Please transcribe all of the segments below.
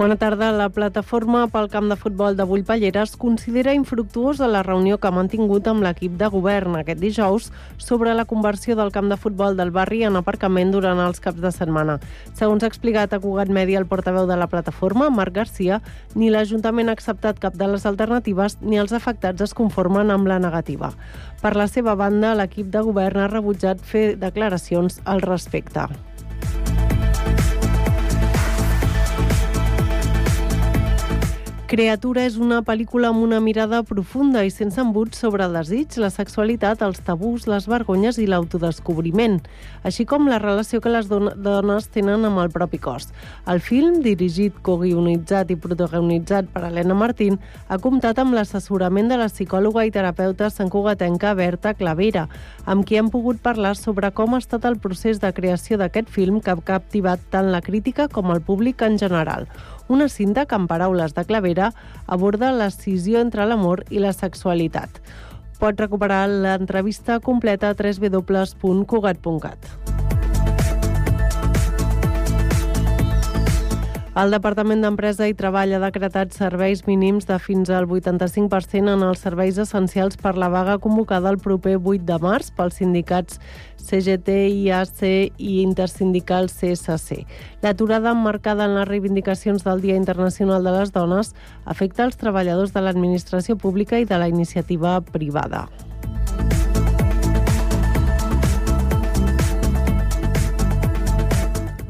Bona tarda. La plataforma pel camp de futbol de Vullpalleres considera infructuosa la reunió que ha mantingut amb l'equip de govern aquest dijous sobre la conversió del camp de futbol del barri en aparcament durant els caps de setmana. Segons ha explicat a Cugat Mèdia el portaveu de la plataforma, Marc Garcia, ni l'Ajuntament ha acceptat cap de les alternatives ni els afectats es conformen amb la negativa. Per la seva banda, l'equip de govern ha rebutjat fer declaracions al respecte. Creatura és una pel·lícula amb una mirada profunda i sense embuts sobre el desig, la sexualitat, els tabús, les vergonyes i l'autodescobriment, així com la relació que les dones tenen amb el propi cos. El film, dirigit, coguionitzat i protagonitzat per Helena Martín, ha comptat amb l'assessorament de la psicòloga i terapeuta santcugatenca Berta Clavera, amb qui hem pogut parlar sobre com ha estat el procés de creació d'aquest film que ha captivat tant la crítica com el públic en general una cinta que, en paraules de Clavera, aborda l'escissió entre l'amor i la sexualitat. Pot recuperar l'entrevista completa a www.cugat.cat. El Departament d'Empresa i Treball ha decretat serveis mínims de fins al 85% en els serveis essencials per la vaga convocada el proper 8 de març pels sindicats CGT, IAC i intersindical CSC. L'aturada emmarcada en les reivindicacions del Dia Internacional de les Dones afecta els treballadors de l'administració pública i de la iniciativa privada.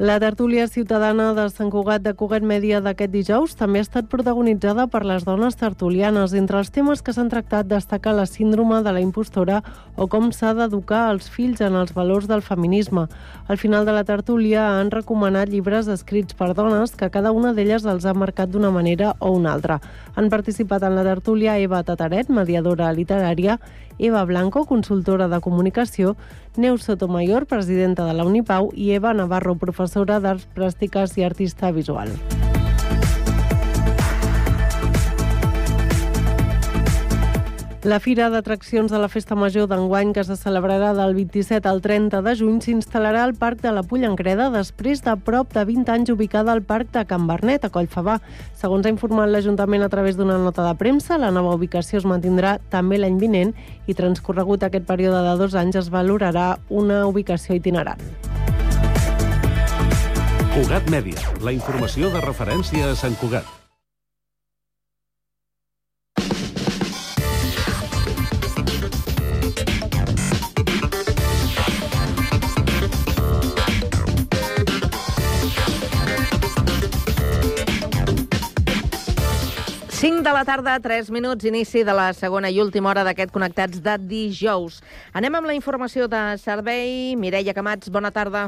La tertúlia ciutadana de Sant Cugat de Cugat Mèdia d'aquest dijous també ha estat protagonitzada per les dones tertulianes. Entre els temes que s'han tractat destaca la síndrome de la impostora o com s'ha d'educar els fills en els valors del feminisme. Al final de la tertúlia han recomanat llibres escrits per dones que cada una d'elles els ha marcat d'una manera o una altra. Han participat en la tertúlia Eva Tataret, mediadora literària, Eva Blanco, consultora de comunicació, Neus Sotomayor, presidenta de la Unipau, i Eva Navarro, professora d'Arts Plàstiques i artista visual. La Fira d'Atraccions de la Festa Major d'enguany, que se celebrarà del 27 al 30 de juny, s'instal·larà al Parc de la Pollengreda després de prop de 20 anys ubicada al Parc de Can Bernet, a Collfabà. Segons ha informat l'Ajuntament a través d'una nota de premsa, la nova ubicació es mantindrà també l'any vinent i transcorregut aquest període de dos anys es valorarà una ubicació itinerant. Cugat Mèdia, la informació de referència a Sant Cugat. 5 de la tarda, 3 minuts, inici de la segona i última hora d'aquest Connectats de dijous. Anem amb la informació de servei. Mireia Camats, bona tarda.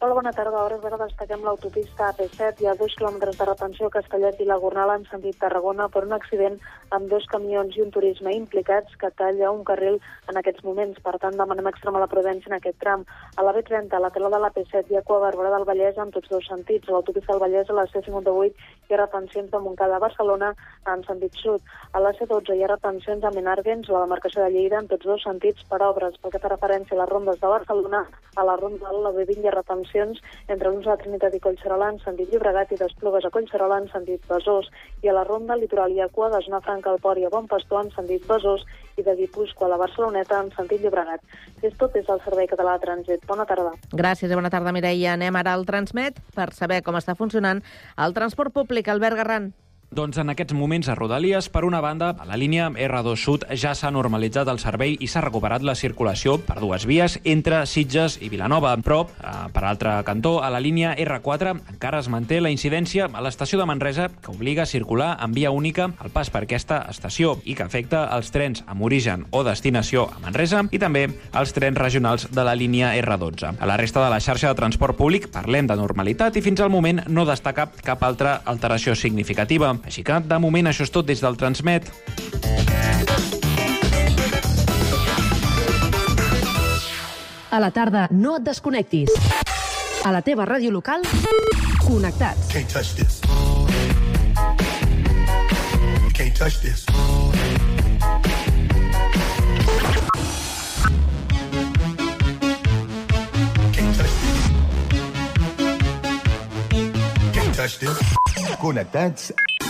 Hola, bona tarda. A hores d'ara destaquem l'autopista AP7. Hi ha dos quilòmetres de retenció a Castellet i la Gornala en sentit Tarragona per un accident amb dos camions i un turisme implicats que talla un carril en aquests moments. Per tant, demanem extrema la prudència en aquest tram. A la B30, a la tela de l'AP7, hi ha cua Barberà del Vallès en tots dos sentits. A l'autopista del Vallès, a la C58, hi ha retencions de Montcada a Barcelona en sentit sud. A la C12 hi ha retencions a Menarguens o a la marcació de Lleida en tots dos sentits per obres. Pel que fa referència a les rondes de Barcelona, a la ronda de la B20 hi ha retencions entre l'ús de Trinitat i Collserola en sentit Llobregat i d'Esplugues a Collserola en sentit Besòs i a la ronda litoral i aqua de Zona al Port i a Bon Pastor en sentit Besòs i de Guipúscoa a la Barceloneta en sentit Llobregat. És tot des del Servei Català de Trànsit. Bona tarda. Gràcies i bona tarda, Mireia. Anem ara al Transmet per saber com està funcionant el transport públic. Albert Garran. Doncs en aquests moments a Rodalies, per una banda, a la línia R2 Sud ja s'ha normalitzat el servei i s'ha recuperat la circulació per dues vies entre Sitges i Vilanova. Però, eh, per altre cantó, a la línia R4 encara es manté la incidència a l'estació de Manresa que obliga a circular en via única al pas per aquesta estació i que afecta els trens amb origen o destinació a Manresa i també els trens regionals de la línia R12. A la resta de la xarxa de transport públic parlem de normalitat i fins al moment no destaca cap altra alteració significativa. Així que, de moment, això és tot des del Transmet. A la tarda, no et desconnectis. A la teva ràdio local, connectats. Can't touch this. Can't touch this. Can't touch this. Can't touch this. Connectats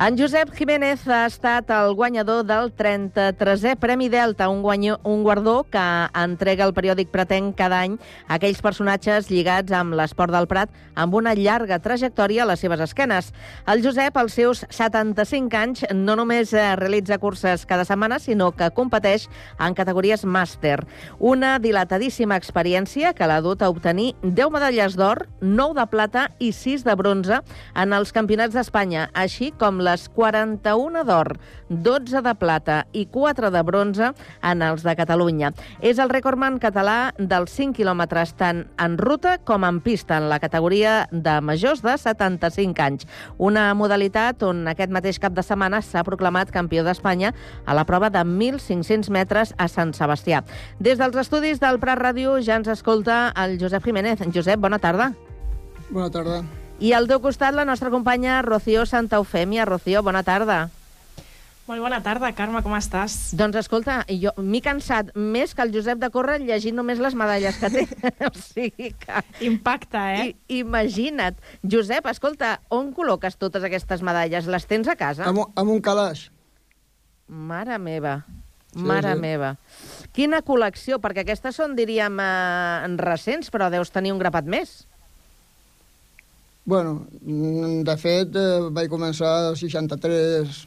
En Josep Jiménez ha estat el guanyador del 33è Premi Delta, un, guanyo, un guardó que entrega el periòdic Pretenc cada any a aquells personatges lligats amb l'esport del Prat amb una llarga trajectòria a les seves esquenes. El Josep, als seus 75 anys, no només eh, realitza curses cada setmana, sinó que competeix en categories màster. Una dilatadíssima experiència que l'ha dut a obtenir 10 medalles d'or, 9 de plata i 6 de bronze en els campionats d'Espanya, així com les 41 d'or, 12 de plata i 4 de bronze en els de Catalunya. És el recordman català dels 5 quilòmetres tant en ruta com en pista en la categoria de majors de 75 anys. Una modalitat on aquest mateix cap de setmana s'ha proclamat campió d'Espanya a la prova de 1.500 metres a Sant Sebastià. Des dels estudis del Prat Ràdio ja ens escolta el Josep Jiménez. Josep, bona tarda. Bona tarda. I al teu costat la nostra companya Rocío Santa Eufèmia. Rocío, bona tarda. Molt bona tarda, Carme, com estàs? Doncs escolta, jo m'he cansat més que el Josep de Corre llegint només les medalles que té. o sigui que... Impacta, eh? I, imagina't. Josep, escolta, on col·loques totes aquestes medalles? Les tens a casa? Amb, un- amb un calaix. Mare meva. Sí, Mare sí. meva. Quina col·lecció, perquè aquestes són, diríem, eh, recents, però deus tenir un grapat més. Bueno, mm, de fet, eh, vaig començar als 63,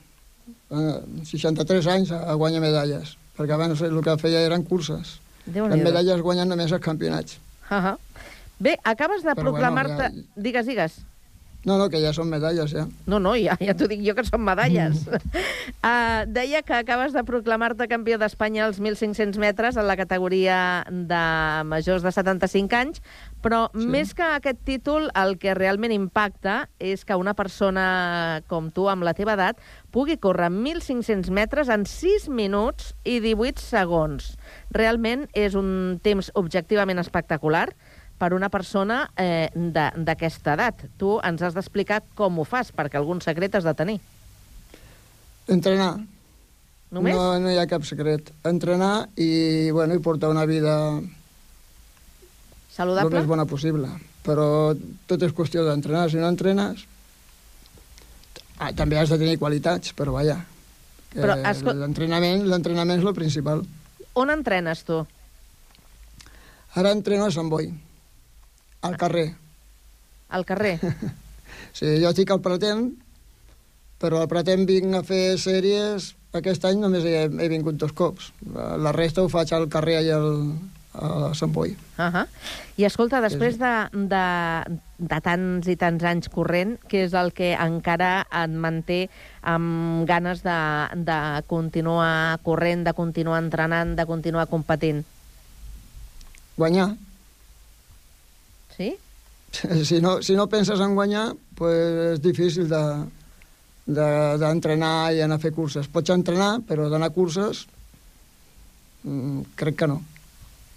eh, 63 anys a, guanyar medalles, perquè abans el que feia eren curses. déu Les medalles guanyen només els campionats. Uh Bé, acabes de proclamar-te... bueno, Digues, digues. No, no, que ja són medalles, ja. No, no, ja, ja t'ho dic jo que són medalles. uh, deia que acabes de proclamar-te campió d'Espanya als 1.500 metres en la categoria de majors de 75 anys, però sí. més que aquest títol, el que realment impacta és que una persona com tu, amb la teva edat, pugui córrer 1.500 metres en 6 minuts i 18 segons. Realment és un temps objectivament espectacular, per una persona eh, de- d'aquesta edat. Tu ens has d'explicar com ho fas, perquè algun secret has de tenir. Entrenar. Només? No, no hi ha cap secret. Entrenar i, bueno, i portar una vida el Saludable? més bona possible. Però tot és qüestió d'entrenar. Si no entrenes... Ah, també has de tenir qualitats, però vaja. Però, escol- L'entrenament l'entrenament és el principal. On entrenes tu? Ara entreno a Sant Boi, al carrer. Al carrer? Sí, jo estic al Pretén, però al Pretén vinc a fer sèries... Aquest any només he, he vingut dos cops. La, la resta ho faig al carrer i al, a Sant Boi. Uh -huh. I escolta, després de, de, de tants i tants anys corrent, què és el que encara et manté amb ganes de, de continuar corrent, de continuar entrenant, de continuar competint? Guanyar. Sí? Si no, si no penses en guanyar, pues és difícil de de- d'entrenar de, i anar a fer curses. Pots entrenar, però d'anar a curses mm, crec que no.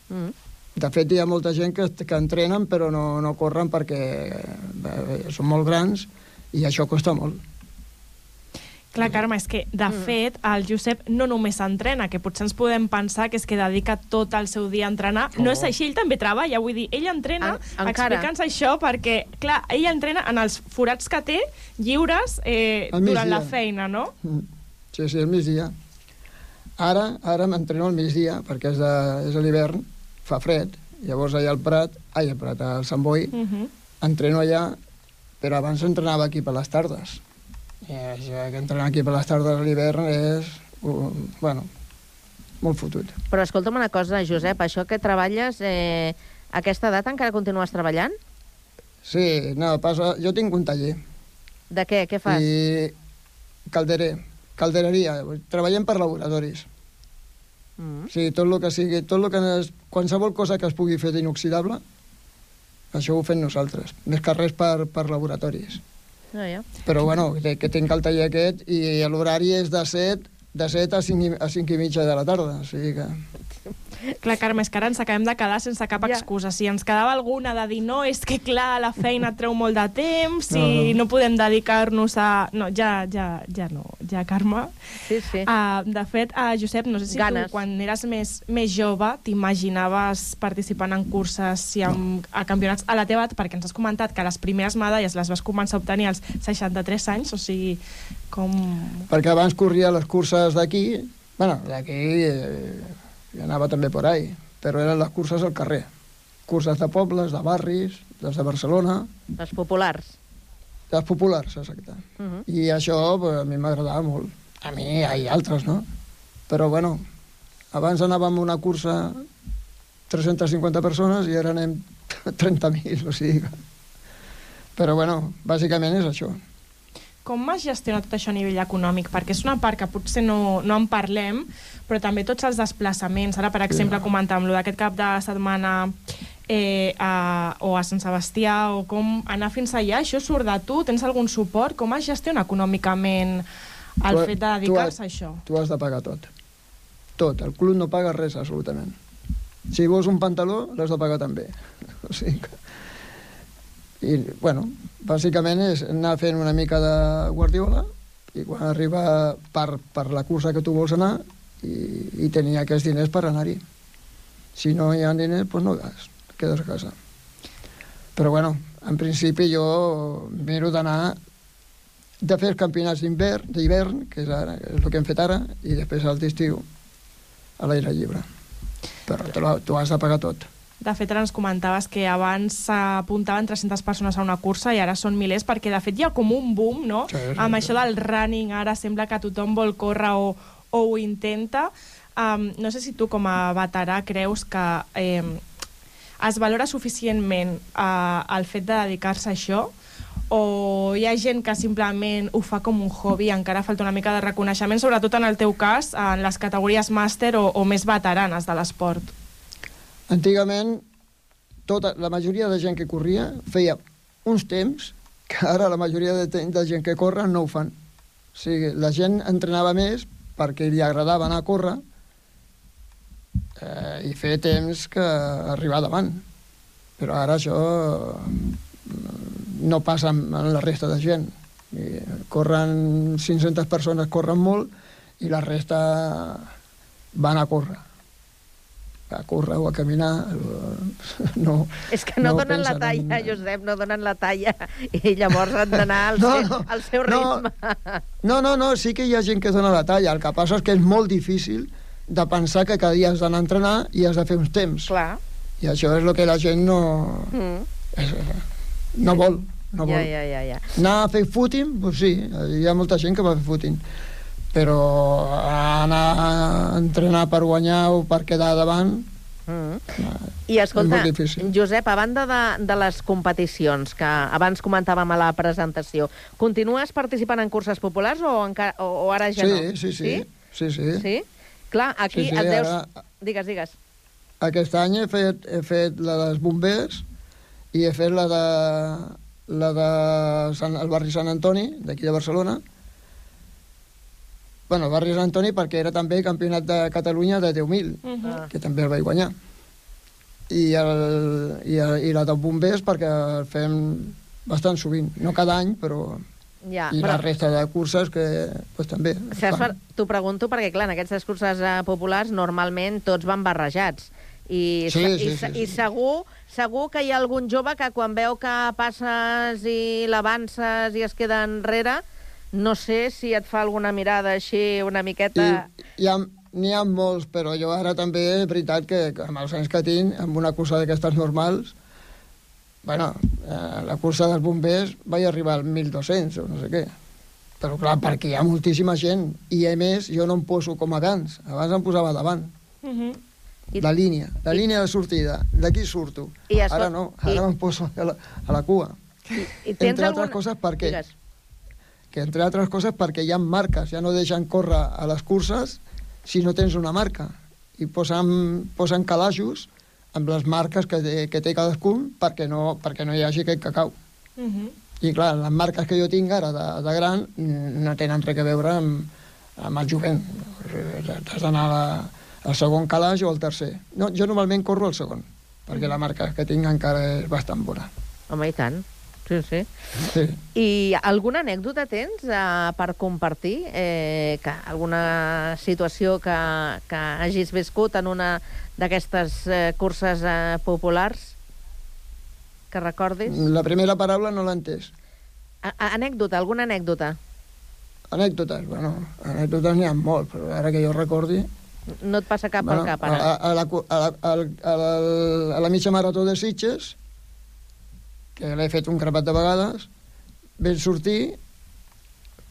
Mm. De fet, hi ha molta gent que, que entrenen però no, no corren perquè eh, són molt grans i això costa molt. Clar, Carme, és que, de Mm. fet, el Josep no només entrena, que potser ens podem pensar que és que dedica tot el seu dia a entrenar. No és així, ell també treballa, vull dir, ell entrena, En- explica'ns això, perquè, clar, ell entrena en els forats que té lliures eh, durant la feina, no? Mm. Sí, sí, al migdia. Ara, ara m'entreno al migdia, perquè és, de, és a l'hivern, fa fred, llavors allà al Prat, ai, al Prat, al Sant Boi, Uh -huh. entreno allà, però abans entrenava aquí per les tardes. I això que entrenar aquí per les tardes a l'hivern és, uh, bueno, molt fotut. Però escolta'm una cosa, Josep, això que treballes, eh, a aquesta edat encara continues treballant? Sí, no, passa, jo tinc un taller. De què? Què fas? I calderer, caldereria, treballem per laboratoris. Mm. O sigui, tot el que sigui, tot el que es, qualsevol cosa que es pugui fer d'inoxidable, això ho fem nosaltres, més que res per, per laboratoris. Ja, ja. Però bueno, que, que tinc el taller aquest i l'horari és de 7, de 7 a 5, i- a 5 i mitja de la tarda, o sigui que... Clar, Carme, és que ara ens acabem de quedar sense cap Ja. excusa. Si ens quedava alguna de dir no, és que clar, la feina treu molt de temps, si No, no, no. podem dedicar-nos a... No, ja, ja, ja no, ja, Carme. Sí, sí. Uh, de fet, uh, Josep, no sé si Ganes. tu, quan eres més, més jove, t'imaginaves participant en curses i en, a campionats a la teva edat, perquè ens has comentat que les primeres medalles les vas començar a obtenir als 63 anys, o sigui, com... Perquè abans corria les curses d'aquí, bueno, d'aquí eh, i anava també por ahí, però eren les curses al carrer. Curses de pobles, de barris, les de Barcelona, Les populars. les populars, exacte. Uh -huh. I això pues, a mi m'agradava molt. A mi ha altres, no? Però bueno, abans anàvem a una cursa 350 persones i ara anem 30.000, o sigui. Però bueno, bàsicament és això. Com es gestiona tot això a nivell econòmic? Perquè és una part que potser no, no en parlem, però també tots els desplaçaments. Ara, per exemple, comentàvem lo d'aquest cap de setmana eh, a, o a Sant Sebastià, o com anar fins allà, això surt de tu? Tens algun suport? Com es gestiona econòmicament el Tu- fet de dedicar-se a això? Tu has de pagar tot. Tot. El club no paga res, absolutament. Si vols un pantaló, l'has de pagar també. O sigui que... I, bueno, bàsicament és anar fent una mica de guardiola i quan arriba per, per la cursa que tu vols anar i, i tenir aquests diners per anar-hi. Si no hi ha diners, doncs no vas, quedes a casa. Però bueno, en principi jo miro d'anar de fer els campionats d'hivern, que és, ara, és el que hem fet ara, i després el d'estiu a l'aire lliure. Però tu has de pagar tot. De fet, ara ens comentaves que abans s'apuntaven 300 persones a una cursa i ara són milers, perquè de fet hi ha com un boom, no? Sí, sí, Amb sí. això del running, ara sembla que tothom vol córrer o, o ho intenta. Um, no sé si tu, com a veterà, creus que eh, es valora suficientment uh, el fet de dedicar-se a això o hi ha gent que simplement ho fa com un hobby encara falta una mica de reconeixement, sobretot en el teu cas, en les categories màster o, o més veteranes de l'esport? Antigament, tota, la majoria de gent que corria feia uns temps que ara la majoria de, de gent que corre no ho fan. O sigui, la gent entrenava més perquè li agradava anar a córrer eh, i fer temps que arribar davant. Però ara això mm, no passa amb amb la resta de gent. I corren 500 persones, corren molt, i la resta van a córrer a córrer o a caminar no, És que no, No donen la talla, en- Josep, no donen la talla. I llavors han d'anar al, No, seu, no, al seu ritme. no, no, no, sí que hi ha gent que dona la talla el que passa és que és molt difícil de pensar que cada dia has d'anar a entrenar i has de fer uns temps Clar. i això és el que la gent no Mm. és, no vol no Ja, vol. ja, ja, ja. anar a fer footing, doncs sí hi ha molta gent que va fer footing però anar a entrenar per guanyar o per quedar davant Mm. no, I escolta, molt difícil. Josep, a banda de, de les competicions que abans comentàvem a la presentació, continues participant en curses populars o, encara, o, o ara ja sí, no? sí, sí, sí, sí. Sí? Clar, aquí Sí, sí, et deus... ara- Digues, digues. Aquest any he fet, he fet la dels bombers i he fet la de, la de Sant, el barri Sant Antoni, d'aquí de Barcelona. Bueno, el barri Sant Antoni perquè era també campionat de Catalunya de 10.000, Uh -huh. Ah. que també el vaig guanyar. I, el, i, el, i la dels bombers perquè el fem bastant sovint, no cada any, però... Ja, I però... la resta de curses que pues, també. fan. t'ho pregunto perquè, clar, en aquestes curses eh, populars normalment tots van barrejats. I, Sí, sí, i, sí, sí. i segur, segur que hi ha algun jove que quan veu que passes i l'avances i es queda enrere, no sé si et fa alguna mirada així una miqueta... I hi ha, n'hi ha molts, però jo ara també és veritat que, que amb els anys que tinc, amb una cursa d'aquestes normals, bueno, eh, la cursa dels bombers vaig arribar al 1.200 o no sé què. Però clar, perquè hi ha moltíssima gent. I a més, jo no em poso com abans. Abans em posava davant. Uh -huh. I- La línia, la i- línia de sortida. D'aquí surto. I escol- Ara no, ara i- em poso a la, a la cua. I tens Entre altres alguna... coses perquè Digues. Que entre altres coses perquè hi ha marques, ja no deixen córrer a les curses si no tens una marca. I posen, posen calaixos amb les marques que té, que té cadascun perquè no, perquè no hi hagi aquest cacau. Uh -huh. I clar, les marques que jo tinc ara de, de gran no tenen res a veure amb, amb el jovent. Has d'anar al segon calaix o al tercer. No, jo normalment corro al segon, perquè la marca que tinc encara és bastant bona. Home, i tant. Sí, sí. Sí. I alguna anècdota tens eh, per compartir? Eh, que alguna situació que, que hagis viscut en una d'aquestes eh, curses eh, populars que recordis? La primera paraula no l'he entès. A a- anècdota, alguna anècdota? Anècdotes, bueno, anècdotes n'hi ha molt, però ara que jo recordi... No et passa cap bueno, al cap, a, ara? a, la, cu- a, la, a, la, a, la, a la mitja marató de Sitges, que l'he fet un crepat de vegades, vam sortir,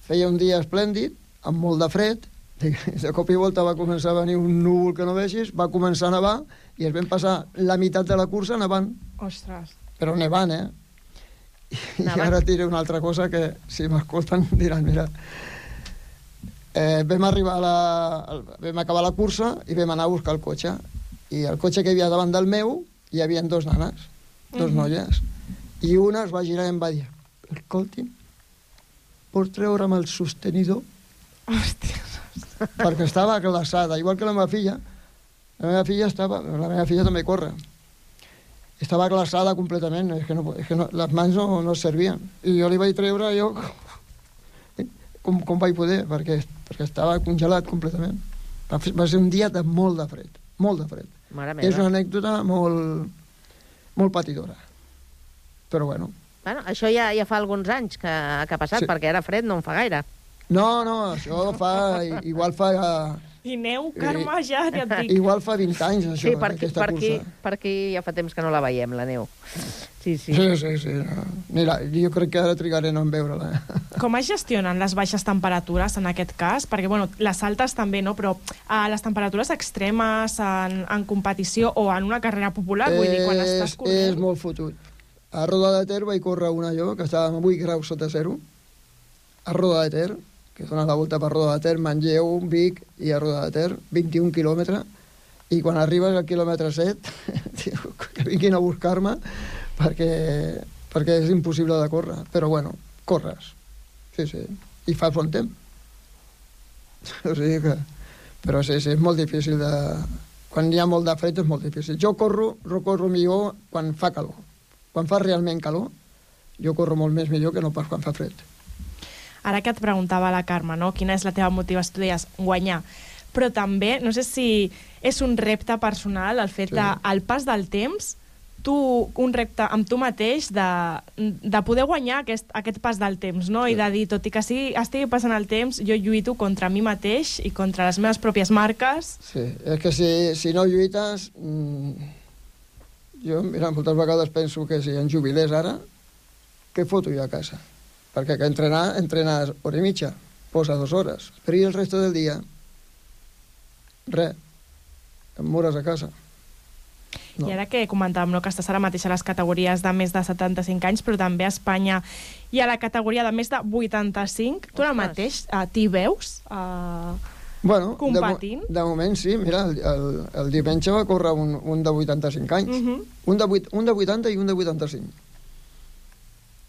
feia un dia esplèndid, amb molt de fred, de cop i volta va començar a venir un núvol que no vegis, va començar a nevar i es vam passar la meitat de la cursa nevant, Ostres. però nevant, eh? I Nevant. ara diré una altra cosa que, si m'escolten, diran, mira... Eh, vam arribar a la... vam acabar la cursa i vam anar a buscar el cotxe. I el cotxe que hi havia davant del meu hi havia dos nanes, dos Mhm. noies. I una es va girar i em va dir, escolti'm, pots treure'm el sostenidor? Hòstia. perquè estava glaçada, igual que la meva filla. La meva filla estava... La meva filla també corre. Estava glaçada completament, és que, no, és que no, les mans no, no servien. I jo li vaig treure, jo... Com, com vaig poder, perquè, perquè estava congelat completament. Va, va ser un dia de molt de fred, molt de fred. Mare És meva. una anècdota molt, molt patidora. Però bueno, Bueno, això ja, ja fa alguns anys que, que ha passat, Sí. perquè ara fred no en fa gaire. no, no, això fa... Igual fa... I neu, Carme, ja, ja et dic. Igual fa 20 anys, això, sí, per aquí, aquesta per, aquí, cursa. per aquí ja fa temps que no la veiem, la neu. Sí, sí. Sí, sí, sí. No. Mira, jo crec que ara trigaré no en veure-la. eh. Com es gestionen les baixes temperatures en aquest cas? Perquè, bueno, les altes també, no? Però uh, les temperatures extremes en, en competició o en una carrera popular, vull dir, quan estàs és, corrent... és molt fotut. A Roda de Ter vaig córrer una jo, que estava amb 8 graus sota zero, a Roda de Ter, que dona la volta per Roda de Ter, Manlleu, Vic i a Roda de Ter, 21 quilòmetres, i quan arribes al quilòmetre 7, diu, que vinguin a buscar-me, perquè, perquè és impossible de córrer. Però bueno, corres. Sí, sí. I fa bon temps. O sigui que... Però sí, sí, és molt difícil de... Quan hi ha molt de fred és molt difícil. Jo corro, jo corro millor quan fa calor. Quan fa realment calor, jo corro molt més millor que no pas quan fa fred. Ara que et preguntava la Carme, no? quina és la teva motivació, tu deies guanyar. Però també, no sé si és un repte personal el fet Sí. de, al pas del temps, tu, un repte amb tu mateix de, de poder guanyar aquest, aquest pas del temps, no? I de dir, tot i que sí, estigui passant el temps, jo lluito contra mi mateix i contra les meves pròpies marques. Sí, és que si, si no lluites... Mmm, jo, mira, moltes vegades penso que si em jubilés ara, què foto jo a casa? Perquè que entrenar, entrenes hora i mitja, posa dues hores. Però i el resto del dia? Res. Em mores a casa. No. I ara que comentàvem no, que estàs ara mateix a les categories de més de 75 anys, però també a Espanya i a la categoria de més de 85, tu ara mateix uh, t'hi veus? Uh, Bueno, de, Competint? de moment sí, mira, el, el, el diumenge va córrer un, un de 85 anys. uh -huh. un, de, vuit- un de 80 i un de 85.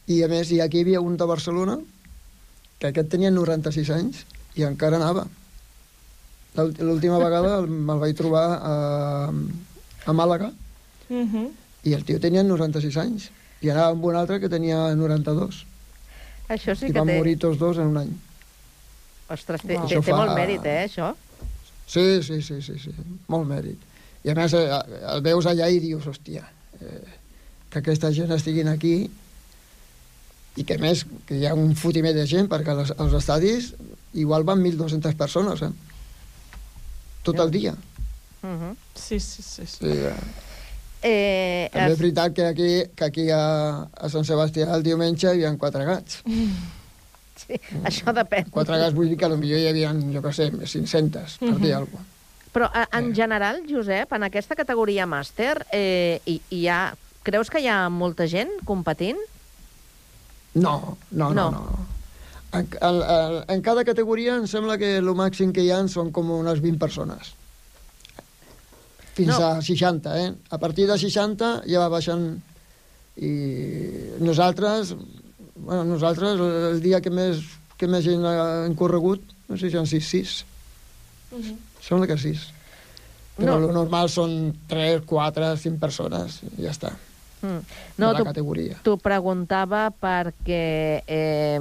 I a més, i aquí hi havia un de Barcelona, que aquest tenia 96 anys i encara anava. L'últ- L'última vegada el- me'l vaig trobar a, a Màlaga Uh -huh. i el tio tenia 96 anys i anava amb un altre que tenia 92 Això sí i que van té... morir tots dos en un any. Ostres, té, Uau. té, té fa- molt mèrit, eh, això? Sí, sí, sí, sí, sí, molt mèrit. I a més, eh, el veus allà i dius, hòstia, eh, que aquesta gent estiguin aquí i que a més que hi ha un fotimer de gent perquè als, als estadis igual van 1.200 persones, eh? Tot el dia. Uh -huh. Sí, sí, sí. sí. Sí, eh, eh, també és veritat que aquí, que aquí a, a Sant Sebastià el diumenge hi havia quatre gats. sí, això depèn. Quatre gats vull dir que potser hi havia, jo què sé, 500, per dir alguna cosa. Però a, en Eh. general, Josep, en aquesta categoria màster, eh, hi, hi ha, creus que hi ha molta gent competint? No, no, no, No. no. En, en, en, cada categoria em sembla que el màxim que hi ha són com unes 20 persones. Fins no. a 60, eh? A partir de 60 ja va baixant i nosaltres, bueno, nosaltres el dia que més, que més gent hem corregut, no sé si han 6, 6. Uh -huh. Sembla que 6. Però No. el normal són 3, 4, 5 persones, i ja està, Mm. no, de la categoria. t'ho preguntava perquè eh,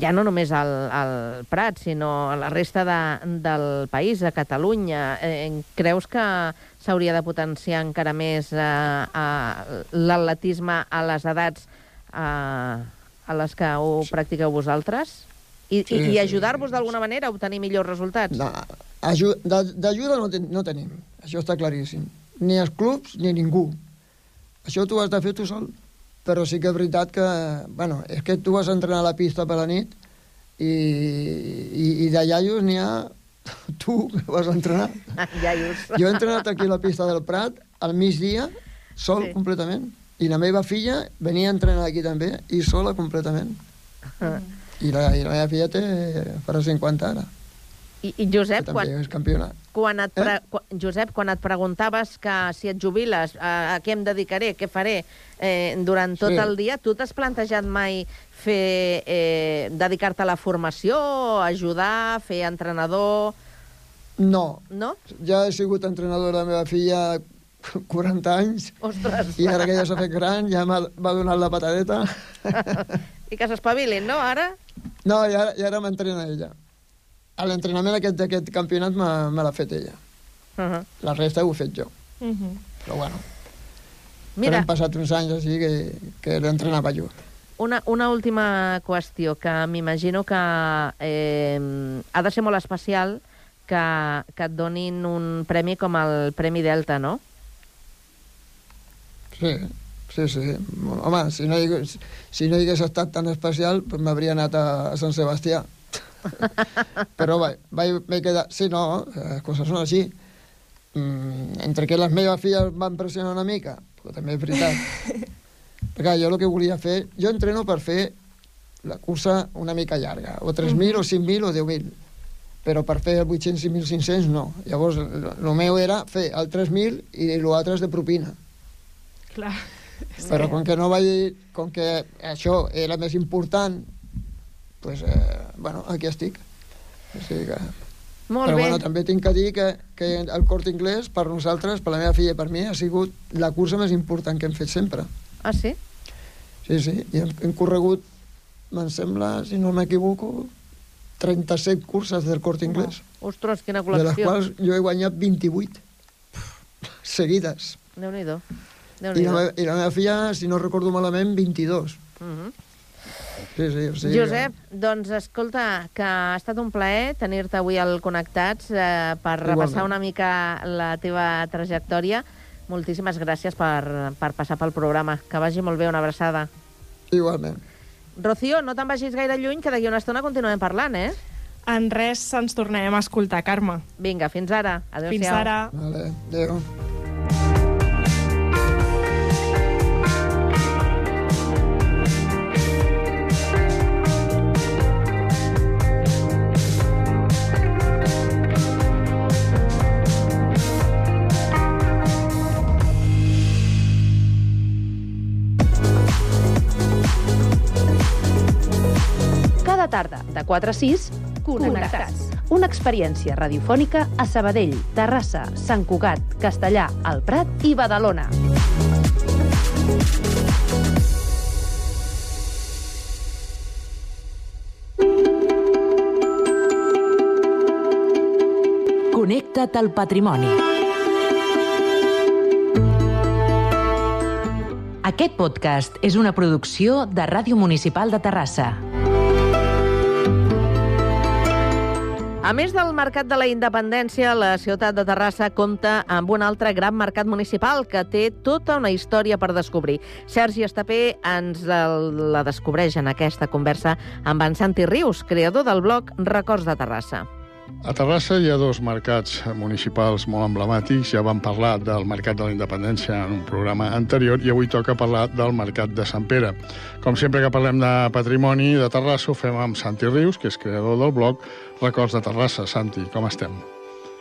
ja no només al, al Prat, sinó a la resta de, del país, a Catalunya. Eh, creus que s'hauria de potenciar encara més eh, eh, l'atletisme a les edats eh, a les que ho practiqueu vosaltres? I, Sí, i, i ajudar-vos d'alguna manera a obtenir millors resultats? No, d'ajuda no, ten, no tenim, això està claríssim. Ni els clubs ni ningú. Això tu has de fer tu sol. Però sí que és veritat que, bueno, és que tu vas a entrenar a la pista per la nit i, i, i de iaios n'hi ha tu que vas a entrenar. Iaios. Jo he entrenat aquí a la pista del Prat al migdia, sol sí. completament. I la meva filla venia a entrenar aquí també, i sola completament. I la, i la meva filla té, farà 50 ara, I, i Josep, quan, és campiona. quan et pre... Eh? quan, Josep, quan et preguntaves que si et jubiles, a, a què em dedicaré, què faré eh, durant tot Sí. el dia, tu t'has plantejat mai fer eh, dedicar-te a la formació, ajudar, fer entrenador... No, No? ja he sigut entrenador de la meva filla 40 anys Ostres! i ara que ja s'ha fet gran ja m'ha donat la patadeta. I que s'espavilin, no, ara? No, i ara, i ara m'entrena ella. A L'entrenament aquest d'aquest campionat m'ha- me l'ha fet ella. Uh -huh. La resta ho he fet jo. Uh -huh. Però bueno, Mira, però hem passat uns anys així que, que l'entrenava jo. una, una última qüestió que m'imagino que eh, ha de ser molt especial que, que et donin un premi com el Premi Delta, no? Sí, sí, sí. Home, si no hi, hagués- si no hi hagués estat tan especial, pues m'hauria anat a, Sant Sebastià. Però vaig, vaig, vaig quedar... Sí, no, les coses són així. Mm, entre que les meves filles van pressionar una mica, però també és veritat. Perquè jo el que volia fer... Jo entreno per fer la cursa una mica llarga, o 3.000, o 5.000, o 10.000. Però per fer el 800 i 1.500, no. Llavors, el meu era fer el 3.000 i l'altre és de propina. Clar. Però com que no vaig... Com que això era més important, pues, eh, bueno, aquí estic. O sigui que... Molt Però bé. bueno, també tinc que dir que, que el Corte Inglés, per nosaltres, per la meva filla i per mi, ha sigut la cursa més important que hem fet sempre. Ah, sí? Sí, sí, i hem, hem corregut, me'n sembla, si no m'equivoco, 37 curses del Corte Inglés, Ostres, quina de les col·lecció. quals jo he guanyat 28 seguides. Déu-n'hi-do. I la, I la meva filla, si no recordo malament, 22. Mhm. Sí, sí, o sigui, Josep, doncs escolta, que ha estat un plaer tenir-te avui al Connectats eh, per Igualment. repassar una mica la teva trajectòria. Moltíssimes gràcies per, per passar pel programa. Que vagi molt bé, una abraçada. Igualment. Rocío, no te'n vagis gaire lluny, que d'aquí una estona continuem parlant, eh? En res ens tornarem a escoltar, Carme. Vinga, fins ara. Adéu-siau. Fins ara. Vale, adéu. Tarda, de 4 a 6, Connectats. Una experiència radiofònica a Sabadell, Terrassa, Sant Cugat, Castellà, El Prat i Badalona. Connecta't al patrimoni. Aquest podcast és una producció de Ràdio Municipal de Terrassa. A més del Mercat de la Independència, la ciutat de Terrassa compta amb un altre gran mercat municipal que té tota una història per descobrir. Sergi Estapé ens la descobreix en aquesta conversa amb en Santi Rius, creador del blog Records de Terrassa. A Terrassa hi ha dos mercats municipals molt emblemàtics. Ja vam parlar del Mercat de la Independència en un programa anterior i avui toca parlar del Mercat de Sant Pere. Com sempre que parlem de patrimoni de Terrassa ho fem amb Santi Rius, que és creador del blog Records de Terrassa. Santi, com estem?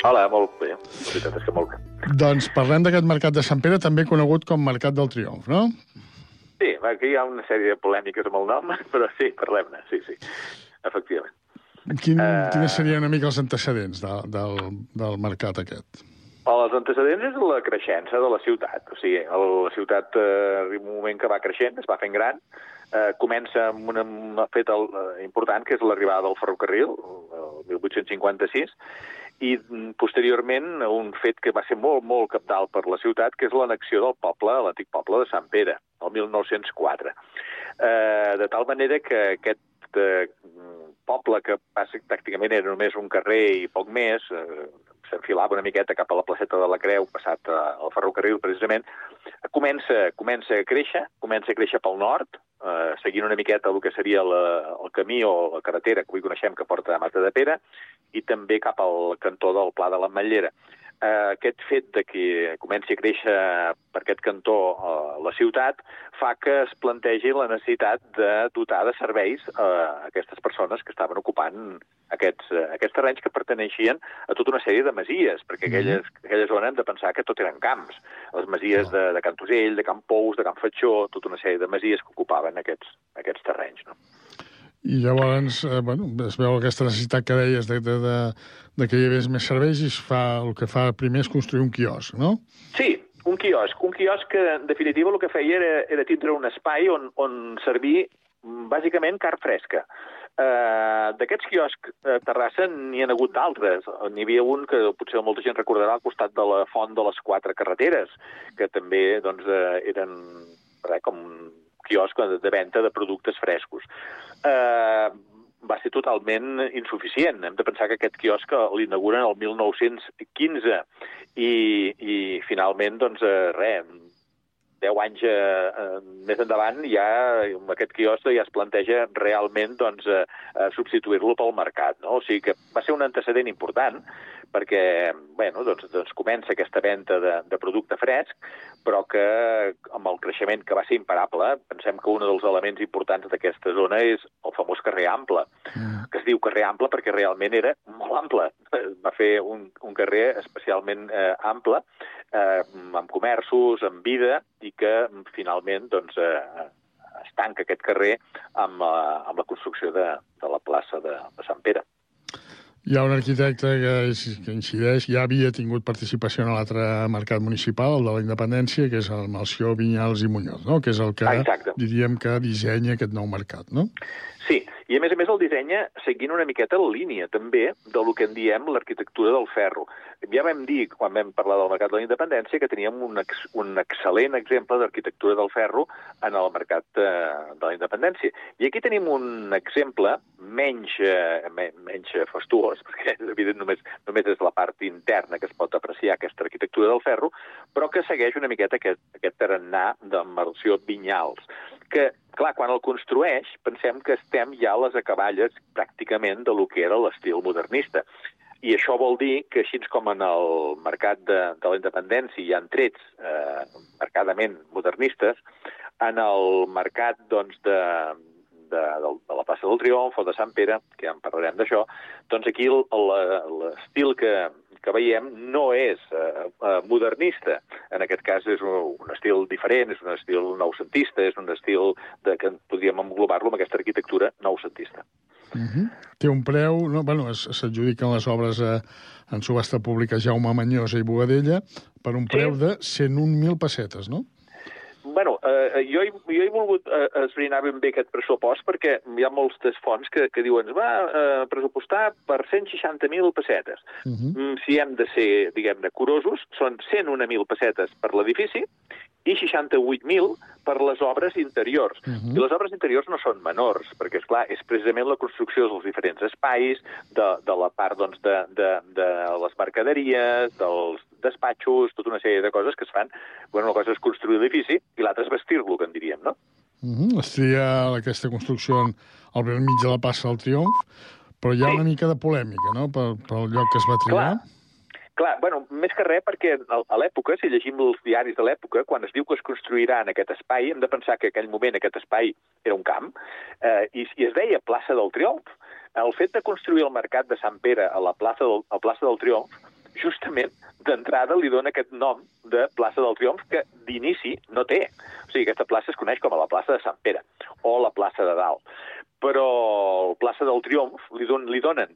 Hola, molt bé. La veritat és que molt bé. Doncs parlem d'aquest Mercat de Sant Pere, també conegut com Mercat del Triomf, no? Sí, aquí hi ha una sèrie de polèmiques amb el nom, però sí, parlem-ne, sí, sí, efectivament. Quin, uh... Quines serien una mica els antecedents de, del, del mercat aquest? Els antecedents és la creixença de la ciutat. O sigui, la ciutat eh, arriba un moment que va creixent, es va fent gran, eh, comença amb un, un fet el, eh, important, que és l'arribada del ferrocarril, el 1856, i mm, posteriorment un fet que va ser molt, molt capdalt per la ciutat, que és l'anexió del poble, l'antic poble de Sant Pere, el 1904. Eh, de tal manera que aquest eh, poble que pràcticament era només un carrer i poc més, eh, s'enfilava una miqueta cap a la placeta de la Creu, passat eh, al ferrocarril, precisament, comença, comença a créixer, comença a créixer pel nord, eh, seguint una miqueta el que seria la, el camí o la carretera que avui coneixem que porta a Mata de Pere, i també cap al cantó del Pla de l'Ametllera eh, aquest fet de que comenci a créixer per aquest cantó eh, la ciutat fa que es plantegi la necessitat de dotar de serveis a aquestes persones que estaven ocupant aquests, eh, aquests terrenys que perteneixien a tota una sèrie de masies, perquè mm -hmm. aquelles, aquella zona hem de pensar que tot eren camps. Les masies oh. de, de Cantosell, de Camp Pous, de Camp Fatxó, tota una sèrie de masies que ocupaven aquests, aquests terrenys. No? I llavors, eh, bueno, es veu aquesta necessitat que deies de, de, de, de que hi hagués més serveis i es fa, el que fa primer és construir un quiosc, no? Sí, un quiosc. Un quiosc que, en definitiva, el que feia era, era tindre un espai on, on servir bàsicament car fresca. Uh, D'aquests quioscs a Terrassa n'hi ha hagut d'altres. N'hi havia un que potser molta gent recordarà al costat de la font de les quatre carreteres, que també doncs, uh, eren res, com quiosc de, venda de productes frescos. Eh, va ser totalment insuficient. Hem de pensar que aquest quiosc l'inauguren el 1915 i, i finalment, doncs, eh, res, 10 anys eh, més endavant ja aquest quiosc ja es planteja realment doncs, eh, substituir-lo pel mercat. No? O sigui que va ser un antecedent important perquè bueno, doncs, doncs comença aquesta venda de, de producte fresc, però que amb el creixement que va ser imparable, pensem que un dels elements importants d'aquesta zona és el famós carrer Ample, mm. que es diu carrer Ample perquè realment era molt ample. Va fer un, un carrer especialment eh, ample, eh, amb comerços, amb vida, i que finalment doncs, eh, es tanca aquest carrer amb, eh, amb la construcció de, de la plaça de, de Sant Pere. Hi ha un arquitecte que, és, que incideix, ja havia tingut participació en l'altre mercat municipal, el de la Independència, que és el Malció, Vinyals i Muñoz, no? que és el que Exacte. diríem que dissenya aquest nou mercat, no? Sí, i a més a més el dissenya seguint una miqueta la línia també de lo que en diem l'arquitectura del ferro. Ja vam dir, quan vam parlar del mercat de la independència, que teníem un, ex, un excel·lent exemple d'arquitectura del ferro en el mercat eh, de la independència. I aquí tenim un exemple menys, eh, menys fastuós, perquè evident només, només és la part interna que es pot apreciar aquesta arquitectura del ferro, però que segueix una miqueta aquest, aquest tarannà Marció Vinyals, que clar, quan el construeix, pensem que estem ja a les acaballes pràcticament de lo que era l'estil modernista. I això vol dir que, així com en el mercat de, de la independència hi ha trets eh, marcadament modernistes, en el mercat doncs, de, de, de, la plaça del Triomf o de Sant Pere, que ja en parlarem d'això, doncs aquí l'estil que, que veiem no és eh, eh, modernista. En aquest cas és un, un estil diferent, és un estil noucentista, és un estil de, que podríem englobar-lo amb aquesta arquitectura noucentista. Uh mhm. -huh. Té un preu, no? bueno, s'adjudiquen les obres eh, en subhasta pública Jaume Manyosa i Bogadella per un preu sí. de 101.000 pessetes, no? Bueno, eh, jo, he, jo he volgut eh, esbrinar ben bé aquest pressupost perquè hi ha molts des fonts que, que diuen va eh, pressupostar per 160.000 pessetes. Uh -huh. mm, si hem de ser, diguem-ne, curosos, són 101.000 pessetes per l'edifici i 68.000 per les obres interiors. Uh -huh. I les obres interiors no són menors, perquè, és clar és precisament la construcció dels diferents espais, de, de la part doncs, de, de, de les mercaderies, dels despatxos, tota una sèrie de coses que es fan. Bueno, una cosa és construir l'edifici i l'altra és vestir-lo, que en diríem, no? Uh -huh. Es tria aquesta construcció al mig de la plaça del Triomf, Però hi ha una mica de polèmica, no?, pel, pel lloc que es va triar. Clar. Clar, bueno, més que res perquè a l'època, si llegim els diaris de l'època, quan es diu que es construirà en aquest espai, hem de pensar que en aquell moment aquest espai era un camp, eh, i, i es deia plaça del Triomf. El fet de construir el mercat de Sant Pere a la plaça del, a plaça del Triomf, justament d'entrada li dona aquest nom de plaça del Triomf que d'inici no té. O sigui, aquesta plaça es coneix com a la plaça de Sant Pere o la plaça de Dalt. Però la plaça del Triomf li, don, li donen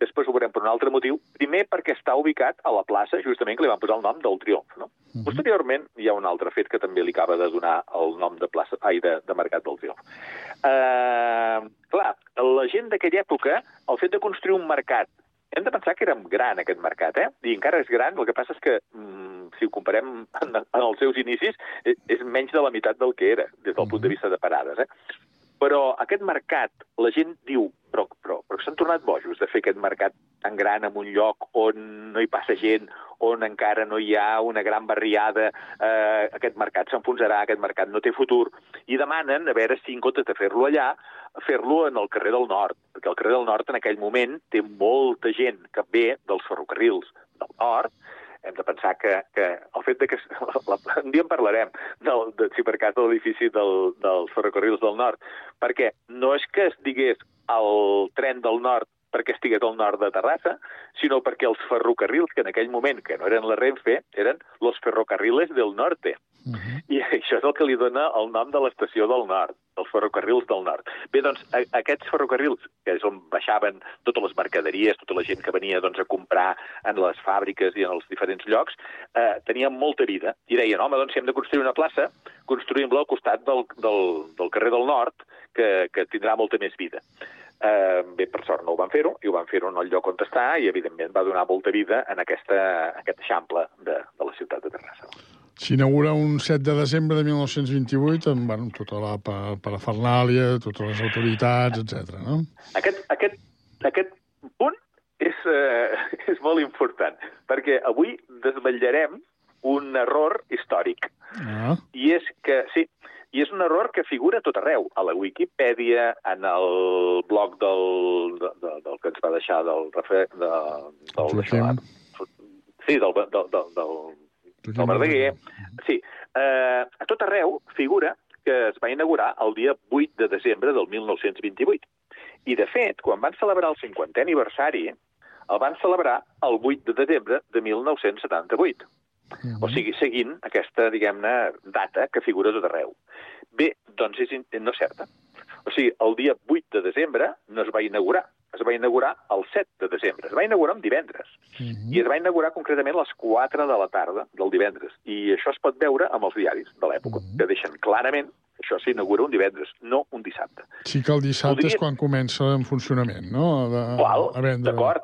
després ho veurem per un altre motiu, primer perquè està ubicat a la plaça, justament, que li van posar el nom del Triomf. No? Uh -huh. Posteriorment, hi ha un altre fet que també li acaba de donar el nom de plaça, ai, de, de Mercat del Triomf. Uh, clar, la gent d'aquella època, el fet de construir un mercat, hem de pensar que era gran, aquest mercat, eh? I encara és gran, el que passa és que, mm, si ho comparem en, en els seus inicis, és, és menys de la meitat del que era, des del uh -huh. punt de vista de parades, eh? Però aquest mercat, la gent diu, però, però, però s'han tornat bojos de fer aquest mercat tan gran en un lloc on no hi passa gent, on encara no hi ha una gran barriada, eh, aquest mercat s'enfonsarà, aquest mercat no té futur, i demanen a veure si en comptes de fer-lo allà, fer-lo en el carrer del Nord, perquè el carrer del Nord en aquell moment té molta gent que ve dels ferrocarrils del Nord, hem de pensar que, que el fet de que... La, un dia en parlarem, del, de, si per cas, de l'edifici del, dels ferrocarrils del nord, perquè no és que es digués el tren del nord perquè estigués al nord de Terrassa, sinó perquè els ferrocarrils, que en aquell moment, que no eren la Renfe, eren los ferrocarriles del norte. Uh -huh. I això és el que li dona el nom de l'estació del nord, els ferrocarrils del nord. Bé, doncs, a, aquests ferrocarrils, que és on baixaven totes les mercaderies, tota la gent que venia doncs, a comprar en les fàbriques i en els diferents llocs, eh, tenien molta vida. I deien, home, doncs, si hem de construir una plaça, construïm-la al costat del, del, del carrer del nord, que, que tindrà molta més vida. Eh, bé, per sort no ho van fer-ho, i ho van fer-ho en el lloc on està, i evidentment va donar molta vida en aquesta, aquest eixample de, de la ciutat de Terrassa. S'inaugura un 7 de desembre de 1928 amb bueno, tota la parafernàlia, totes les autoritats, etc. no? Aquest, aquest, aquest punt és, eh, és molt important, perquè avui desvetllarem un error històric. Ah. I és que, sí, i és un error que figura tot arreu, a la Wikipedia, en el blog del, de, de, del que ens va deixar del... Refer, de, del Joaquim. sí, del, del, del, del, del Verdaguer. Sí, eh, a tot arreu figura que es va inaugurar el dia 8 de desembre del 1928. I, de fet, quan van celebrar el 50è aniversari, el van celebrar el 8 de desembre de 1978. -huh. O sigui, seguint aquesta, diguem-ne, data que figura tot arreu. Bé, doncs és, no és certa. O sigui, el dia 8 de desembre no es va inaugurar, es va inaugurar el 7 de desembre. Es va inaugurar un divendres. Uh -huh. I es va inaugurar concretament a les 4 de la tarda del divendres. I això es pot veure amb els diaris de l'època, uh -huh. que deixen clarament que això s'inaugura un divendres, no un dissabte. Sí que el dissabte Podria... és quan comença en funcionament, no? De, Qual? D'acord.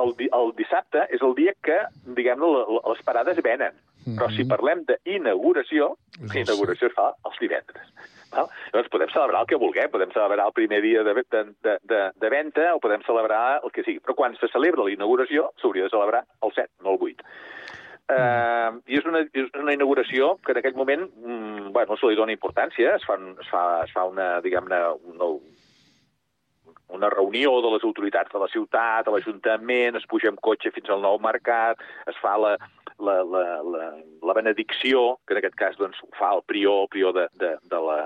El, di el dissabte és el dia que, diguem-ne, les parades venen. Uh -huh. Però si parlem d'inauguració, la inauguració es fa els divendres. Val? Llavors podem celebrar el que vulguem, podem celebrar el primer dia de, de, de, de, de venda o podem celebrar el que sigui, però quan se celebra la inauguració s'hauria de celebrar el 7, no el 8. Uh, I és una, és una inauguració que en aquell moment mm, bueno, se li dona importància, es fa, es fa, es fa una, diguem-ne, una, una reunió de les autoritats de la ciutat, a l'Ajuntament, es puja amb cotxe fins al nou mercat, es fa la, la, la, la, la benedicció, que en aquest cas doncs, ho fa el prior, el prior de, de, de la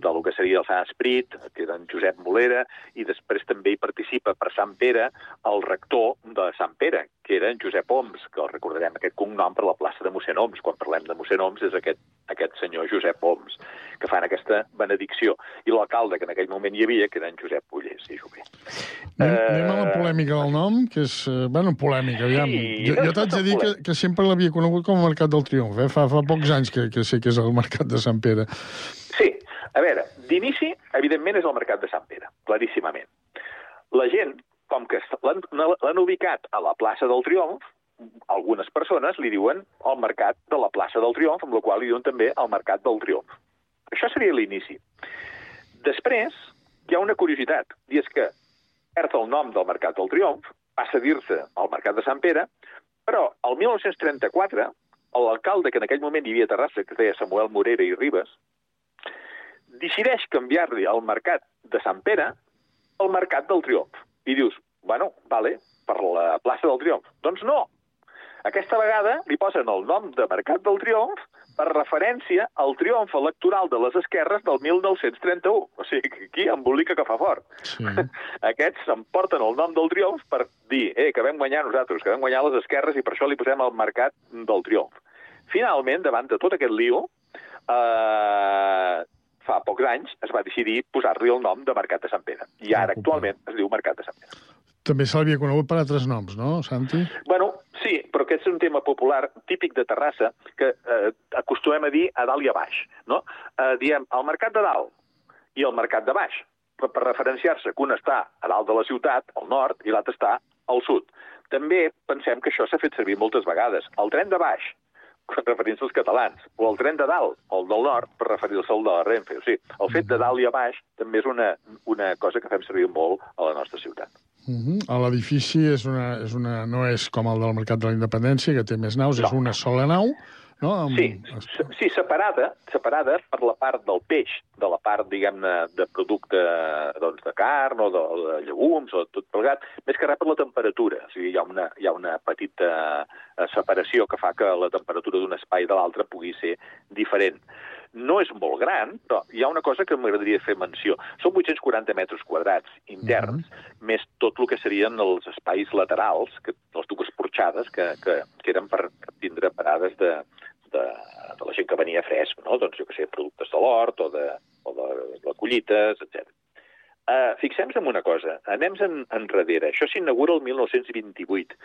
del que seria el Sant Esprit, que era en Josep Molera, i després també hi participa per Sant Pere el rector de Sant Pere, que era en Josep Oms, que el recordarem aquest cognom per la plaça de mossèn Oms. Quan parlem de mossèn Oms és aquest, aquest senyor Josep Oms, que fan aquesta benedicció. I l'alcalde que en aquell moment hi havia, que era en Josep Ullés i Jové. Anem, uh... anem a la polèmica del nom, que és... Eh, bueno, polèmica, aviam. Sí, jo jo t'haig de dir que, que sempre l'havia conegut com a Mercat del Triomf, eh? Fa, fa pocs anys que, que sé que és el Mercat de Sant Pere. Sí, a veure, d'inici, evidentment, és el mercat de Sant Pere, claríssimament. La gent, com que l'han ubicat a la plaça del Triomf, algunes persones li diuen el mercat de la plaça del Triomf, amb la qual li diuen també el mercat del Triomf. Això seria l'inici. Després, hi ha una curiositat, i és que perd el nom del mercat del Triomf, passa a dir-se el mercat de Sant Pere, però el 1934, l'alcalde que en aquell moment hi havia a Terrassa, que es deia Samuel Morera i Ribes, decideix canviar-li el mercat de Sant Pere al mercat del Triomf. I dius, bueno, vale, per la plaça del Triomf. Doncs no. Aquesta vegada li posen el nom de Mercat del Triomf per referència al triomf electoral de les esquerres del 1931. O sigui, que aquí embolica que fa fort. Sí. Aquests s'emporten el nom del triomf per dir eh, que vam guanyar nosaltres, que vam guanyar les esquerres i per això li posem el Mercat del Triomf. Finalment, davant de tot aquest lío, eh, fa pocs anys es va decidir posar-li el nom de Mercat de Sant Pere. I ara, actualment, es diu Mercat de Sant Pere. També se l'havia conegut per altres noms, no, Santi? Bueno, sí, però aquest és un tema popular típic de Terrassa que eh, acostumem a dir a dalt i a baix. No? Eh, diem el mercat de dalt i el mercat de baix, per, per referenciar-se que un està a dalt de la ciutat, al nord, i l'altre està al sud. També pensem que això s'ha fet servir moltes vegades. El tren de baix, referint-se als catalans, o el tren de dalt, o el del nord, per referir-se al de la Renfe. O sigui, el fet de dalt i a baix també és una, una cosa que fem servir molt a la nostra ciutat. Uh -huh. L'edifici és una, és una, no és com el del Mercat de la Independència, que té més naus, no. és una sola nau, no? Amb... Sí, sí, separada, separada per la part del peix, de la part, diguem-ne, de producte doncs, de carn o de, de llegums o tot plegat, més que res per la temperatura. O sigui, hi ha una, hi ha una petita eh, separació que fa que la temperatura d'un espai de l'altre pugui ser diferent. No és molt gran, però hi ha una cosa que m'agradaria fer menció. Són 840 metres quadrats interns, mm -hmm. més tot el que serien els espais laterals, que, les dues porxades, que, que, que eren per tindre parades de, de, de la gent que venia fresc, no? doncs jo que sé, productes de l'hort o de, o de, de collites, etc. Uh, Fixem-nos en una cosa, anem-en enrere. Això s'inaugura el 1928.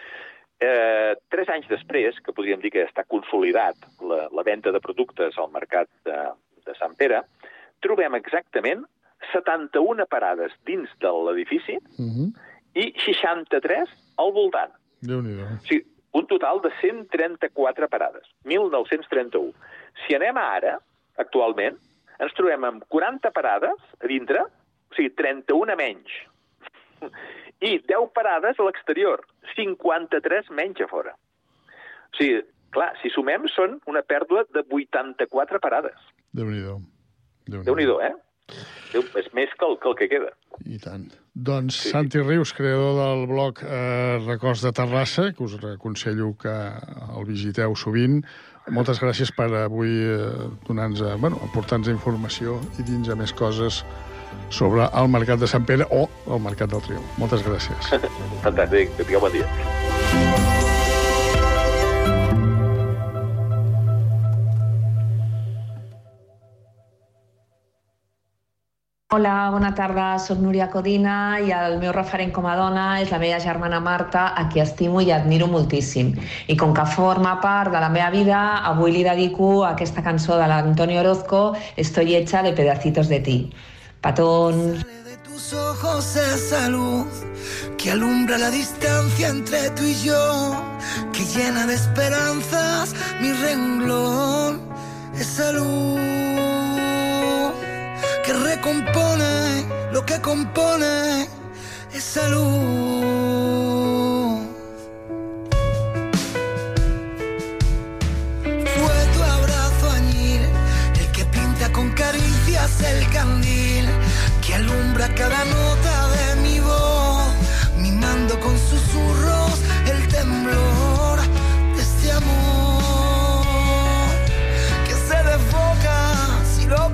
Eh, tres anys després, que podríem dir que està consolidat la, la venda de productes al mercat de, de Sant Pere, trobem exactament 71 parades dins de l'edifici Uh -huh. i 63 al voltant. Déu-n'hi-do. O sigui, un total de 134 parades, 1931. Si anem a ara, actualment, ens trobem amb 40 parades a dintre, o sigui, 31 menys, i 10 parades a l'exterior, 53 menys a fora. O sigui, clar, si sumem, són una pèrdua de 84 parades. Déu-n'hi-do. Déu-n'hi-do, eh? Déu, és més que el, que el que queda. I tant. Doncs sí. Santi Rius, creador del blog eh, Records de Terrassa, que us aconsello que el visiteu sovint. Moltes gràcies per avui eh, donar-nos, eh, bueno, aportar-nos informació i dir a més coses sobre el Mercat de Sant Pere o el Mercat del Triomf. Moltes gràcies. Fantàstic, que tingueu bon dia. Hola, bona tarda, soc Núria Codina i el meu referent com a dona és la meva germana Marta, a qui estimo i admiro moltíssim. I com que forma part de la meva vida, avui li dedico aquesta cançó de l'Antonio Orozco, Estoy hecha de pedacitos de ti. Patón. tus ojos esa luz que alumbra la distancia entre tú y yo, que llena de esperanzas mi renglón, esa luz que recompone lo que compone esa luz. Fue tu abrazo añil el que pinta con caricias el candil que alumbra cada nota de mi voz, mimando con susurros el temblor de este amor que se desboca si lo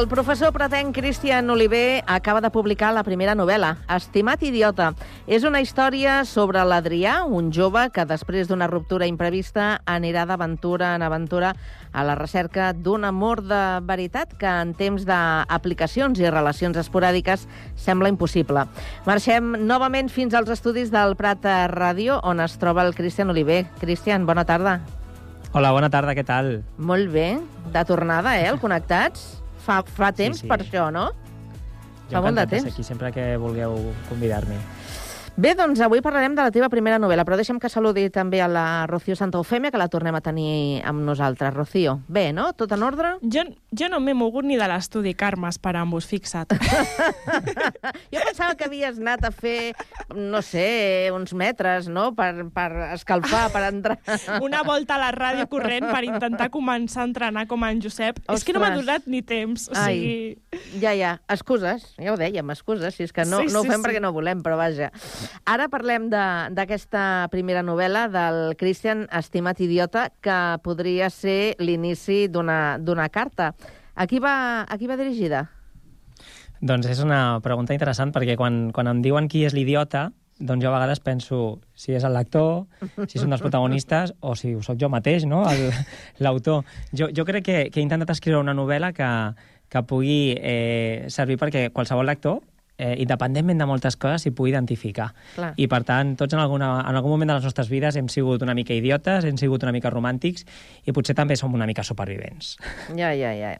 El professor pretenc Cristian Oliver acaba de publicar la primera novel·la, Estimat idiota. És una història sobre l'Adrià, un jove que després d'una ruptura imprevista anirà d'aventura en aventura a la recerca d'un amor de veritat que en temps d'aplicacions i relacions esporàdiques sembla impossible. Marxem novament fins als estudis del Prat Ràdio, on es troba el Cristian Oliver. Cristian, bona tarda. Hola, bona tarda, què tal? Molt bé. De tornada, eh, el Connectats? Fa, fa temps sí. per això, no? Jo Fa molt de temps. aquí sempre que vulgueu convidar-me. Bé, doncs avui parlarem de la teva primera novel·la, però deixa'm que saludi també a la Rocío Santa Eufèmia, que la tornem a tenir amb nosaltres. Rocío, bé, no? Tot en ordre? Jo, jo no m'he mogut ni de l'estudi, Carme, esperant-vos, fixa't. Jo pensava que havies anat a fer, no sé, uns metres, no?, per, per escalfar, per entrar... Una volta a la ràdio corrent per intentar començar a entrenar com en Josep. És que no m'ha Ostres. donat ni temps. O Ai, sigui... ja, ja, excuses, ja ho dèiem, excuses, si és que no, Sí, no ho sí, fem sí. perquè no volem, però vaja. Ara parlem d'aquesta primera novel·la del Christian Estimat Idiota, que podria ser l'inici d'una carta. A qui, va, a qui va dirigida? Doncs és una pregunta interessant, perquè quan, quan em diuen qui és l'idiota, doncs jo a vegades penso si és el lector, si és un dels protagonistes, o si ho sóc jo mateix, no?, l'autor. Jo, jo crec que, que he intentat escriure una novel·la que, que pugui eh, servir perquè qualsevol lector eh, independentment de moltes coses, s'hi pugui identificar. Clar. I, per tant, tots en, alguna, en algun moment de les nostres vides hem sigut una mica idiotes, hem sigut una mica romàntics i potser també som una mica supervivents. Ja, ja, ja.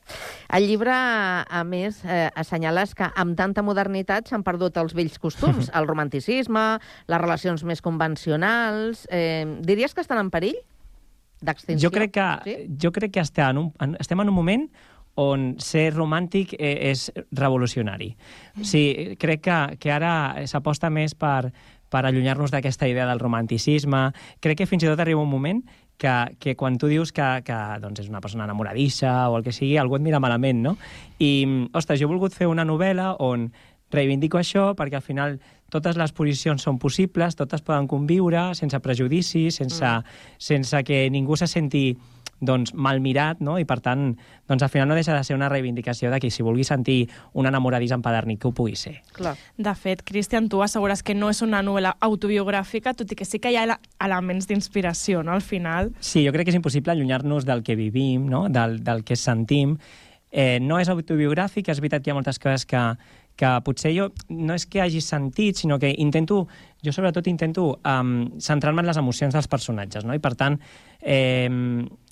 El llibre, a més, eh, assenyales que amb tanta modernitat s'han perdut els vells costums, el romanticisme, les relacions més convencionals... Eh, diries que estan en perill d'extinció? Jo crec que, Sí? jo crec que estem en, un, en, estem en un moment on ser romàntic eh, és revolucionari. O sigui, crec que, que ara s'aposta més per, per allunyar-nos d'aquesta idea del romanticisme. Crec que fins i tot arriba un moment que, que quan tu dius que, que doncs és una persona enamoradissa o el que sigui, algú et mira malament, no? I, ostres, jo he volgut fer una novel·la on reivindico això perquè al final totes les posicions són possibles, totes poden conviure sense prejudicis, sense, mm. sense que ningú se senti doncs, mal mirat, no? i per tant, doncs, al final no deixa de ser una reivindicació de que si vulgui sentir un enamoradís empedernic, que ho pugui ser. Clar. De fet, Cristian, tu assegures que no és una novel·la autobiogràfica, tot i que sí que hi ha ele- elements d'inspiració, no?, al final. Sí, jo crec que és impossible allunyar-nos del que vivim, no? del, del que sentim. Eh, no és autobiogràfic, és veritat que hi ha moltes coses que, que potser jo no és que hagi sentit, sinó que intento, jo sobretot intento um, centrar-me en les emocions dels personatges, no? I per tant, eh,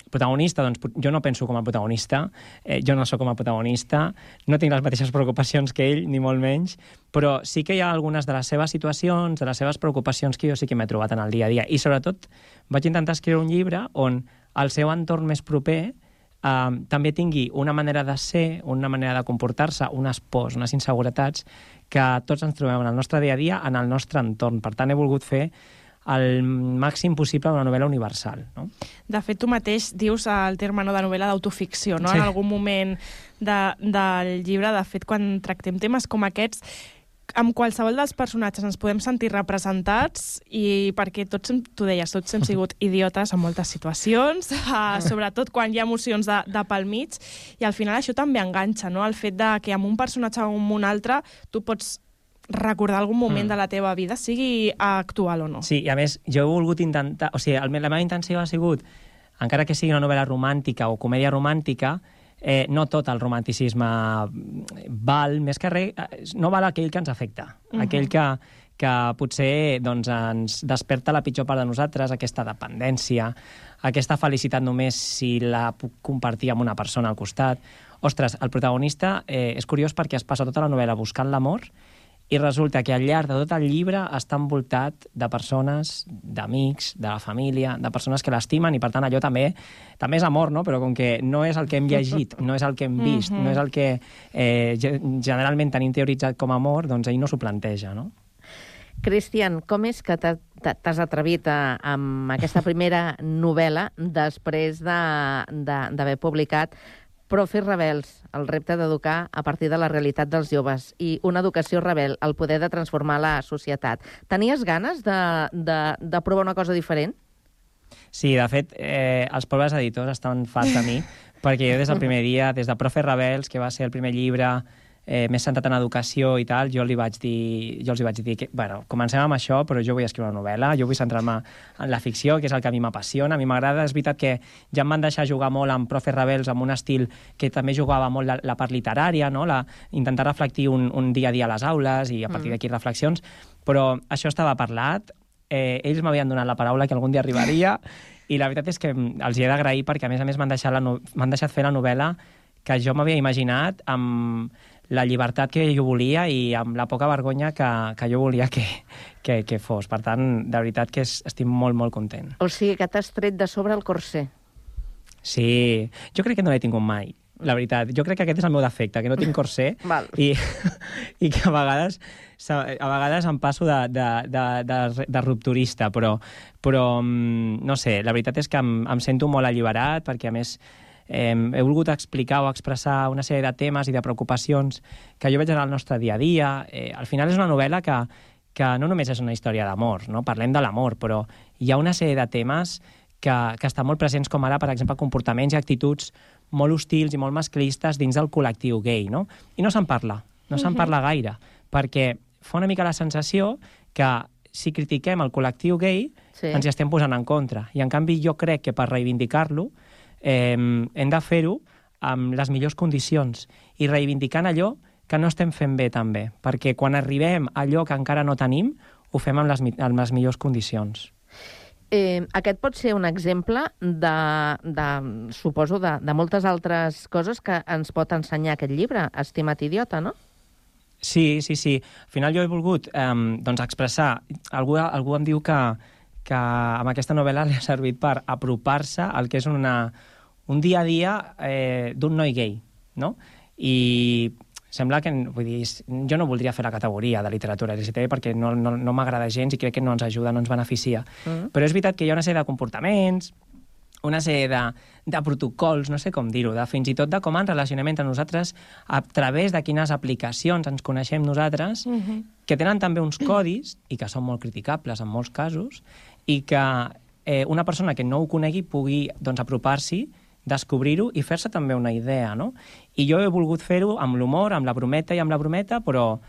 protagonista, doncs jo no penso com a protagonista, eh, jo no sóc com a protagonista, no tinc les mateixes preocupacions que ell, ni molt menys, però sí que hi ha algunes de les seves situacions, de les seves preocupacions que jo sí que m'he trobat en el dia a dia. I sobretot vaig intentar escriure un llibre on el seu entorn més proper eh, també tingui una manera de ser, una manera de comportar-se, unes pors, unes inseguretats que tots ens trobem en el nostre dia a dia, en el nostre entorn. Per tant, he volgut fer el màxim possible una novel·la universal. No? De fet, tu mateix dius el terme no, de novel·la d'autoficció, no? Sí. En algun moment de, del llibre, de fet, quan tractem temes com aquests, amb qualsevol dels personatges ens podem sentir representats i perquè tots, tu deies, tots hem sigut idiotes en moltes situacions, uh, sobretot quan hi ha emocions de, de pel mig, i al final això també enganxa, no? El fet de que amb un personatge o amb un altre tu pots recordar algun moment Mm. de la teva vida, sigui actual o no. Sí, i a més, jo he volgut intentar... O sigui, la meva intenció ha sigut, encara que sigui una novel·la romàntica o comèdia romàntica, eh, no tot el romanticisme val, més que res, eh, no val aquell que ens afecta, uh Mhm. -huh. aquell que, que potser doncs, ens desperta la pitjor part de nosaltres, aquesta dependència, aquesta felicitat només si la puc compartir amb una persona al costat. Ostres, el protagonista eh, és curiós perquè es passa tota la novel·la buscant l'amor i resulta que al llarg de tot el llibre està envoltat de persones, d'amics, de la família, de persones que l'estimen i per tant allò també també és amor, no? però com que no és el que hem llegit, no és el que hem vist, Mhm. no és el que eh, ge- generalment tenim teoritzat com a amor, doncs ell no s'ho planteja, no? Cristian, com és que t'ha- t'ha- t'has atrevit a, amb aquesta primera novel·la després de- de- d'haver publicat Profes rebels, el repte d'educar a partir de la realitat dels joves i una educació rebel, el poder de transformar la societat. Tenies ganes de, de, de provar una cosa diferent? Sí, de fet, eh, els pobres editors estan fats de mi perquè jo des del primer dia, des de Profe Rebels, que va ser el primer llibre eh, més centrat en educació i tal, jo li vaig dir, jo els hi vaig dir que, bueno, comencem amb això, però jo vull escriure una novel·la, jo vull centrar-me en la ficció, que és el que a mi m'apassiona. A mi m'agrada, és veritat que ja em van deixar jugar molt amb Profe Rebels, amb un estil que també jugava molt la, la part literària, no? la, intentar reflectir un, un dia a dia a les aules i a partir Mm. d'aquí reflexions, però això estava parlat, eh, ells m'havien donat la paraula que algun dia arribaria i la veritat és que els hi he d'agrair perquè a més a més m'han deixat, la no- deixat fer la novel·la que jo m'havia imaginat amb la llibertat que jo volia i amb la poca vergonya que, que jo volia que, que, que fos. Per tant, de veritat que es, estic molt, molt content. O sigui que t'has tret de sobre el corser. Sí, jo crec que no l'he tingut mai, la veritat. Jo crec que aquest és el meu defecte, que no tinc corser Val. i, i que a vegades, a vegades em passo de, de, de, de, de rupturista, però, però mm, no sé, la veritat és que em, em sento molt alliberat perquè, a més, eh, he volgut explicar o expressar una sèrie de temes i de preocupacions que jo veig en el nostre dia a dia. Eh, al final és una novel·la que, que no només és una història d'amor, no? parlem de l'amor, però hi ha una sèrie de temes que, que estan molt presents, com ara, per exemple, comportaments i actituds molt hostils i molt masclistes dins del col·lectiu gay, no? I no se'n parla, no se'n Mhm. parla gaire, perquè fa una mica la sensació que si critiquem el col·lectiu gay Sí. ens hi estem posant en contra. I, en canvi, jo crec que per reivindicar-lo eh, hem de fer-ho amb les millors condicions i reivindicant allò que no estem fent bé també, perquè quan arribem a allò que encara no tenim, ho fem amb les, amb les millors condicions. Eh, aquest pot ser un exemple de, de suposo, de, de moltes altres coses que ens pot ensenyar aquest llibre, Estimat idiota, no? Sí, sí, sí. Al final jo he volgut eh, doncs expressar... Algú, algú em diu que, que amb aquesta novel·la li ha servit per apropar-se al que és una, un dia a dia eh, d'un noi gay, no? I sembla que, vull dir, jo no voldria fer la categoria de literatura LGTB perquè no, no, no m'agrada gens i crec que no ens ajuda, no ens beneficia. Mm. Però és veritat que hi ha una sèrie de comportaments, una sèrie de, de protocols, no sé com dir-ho, de fins i tot de com ens relacionem entre nosaltres a través de quines aplicacions ens coneixem nosaltres, que tenen també uns codis i que són molt criticables en molts casos i que eh, una persona que no ho conegui pugui doncs, apropar-s'hi, descobrir-ho i fer-se també una idea, no? I jo he volgut fer-ho amb l'humor, amb la brometa i amb la brometa, però,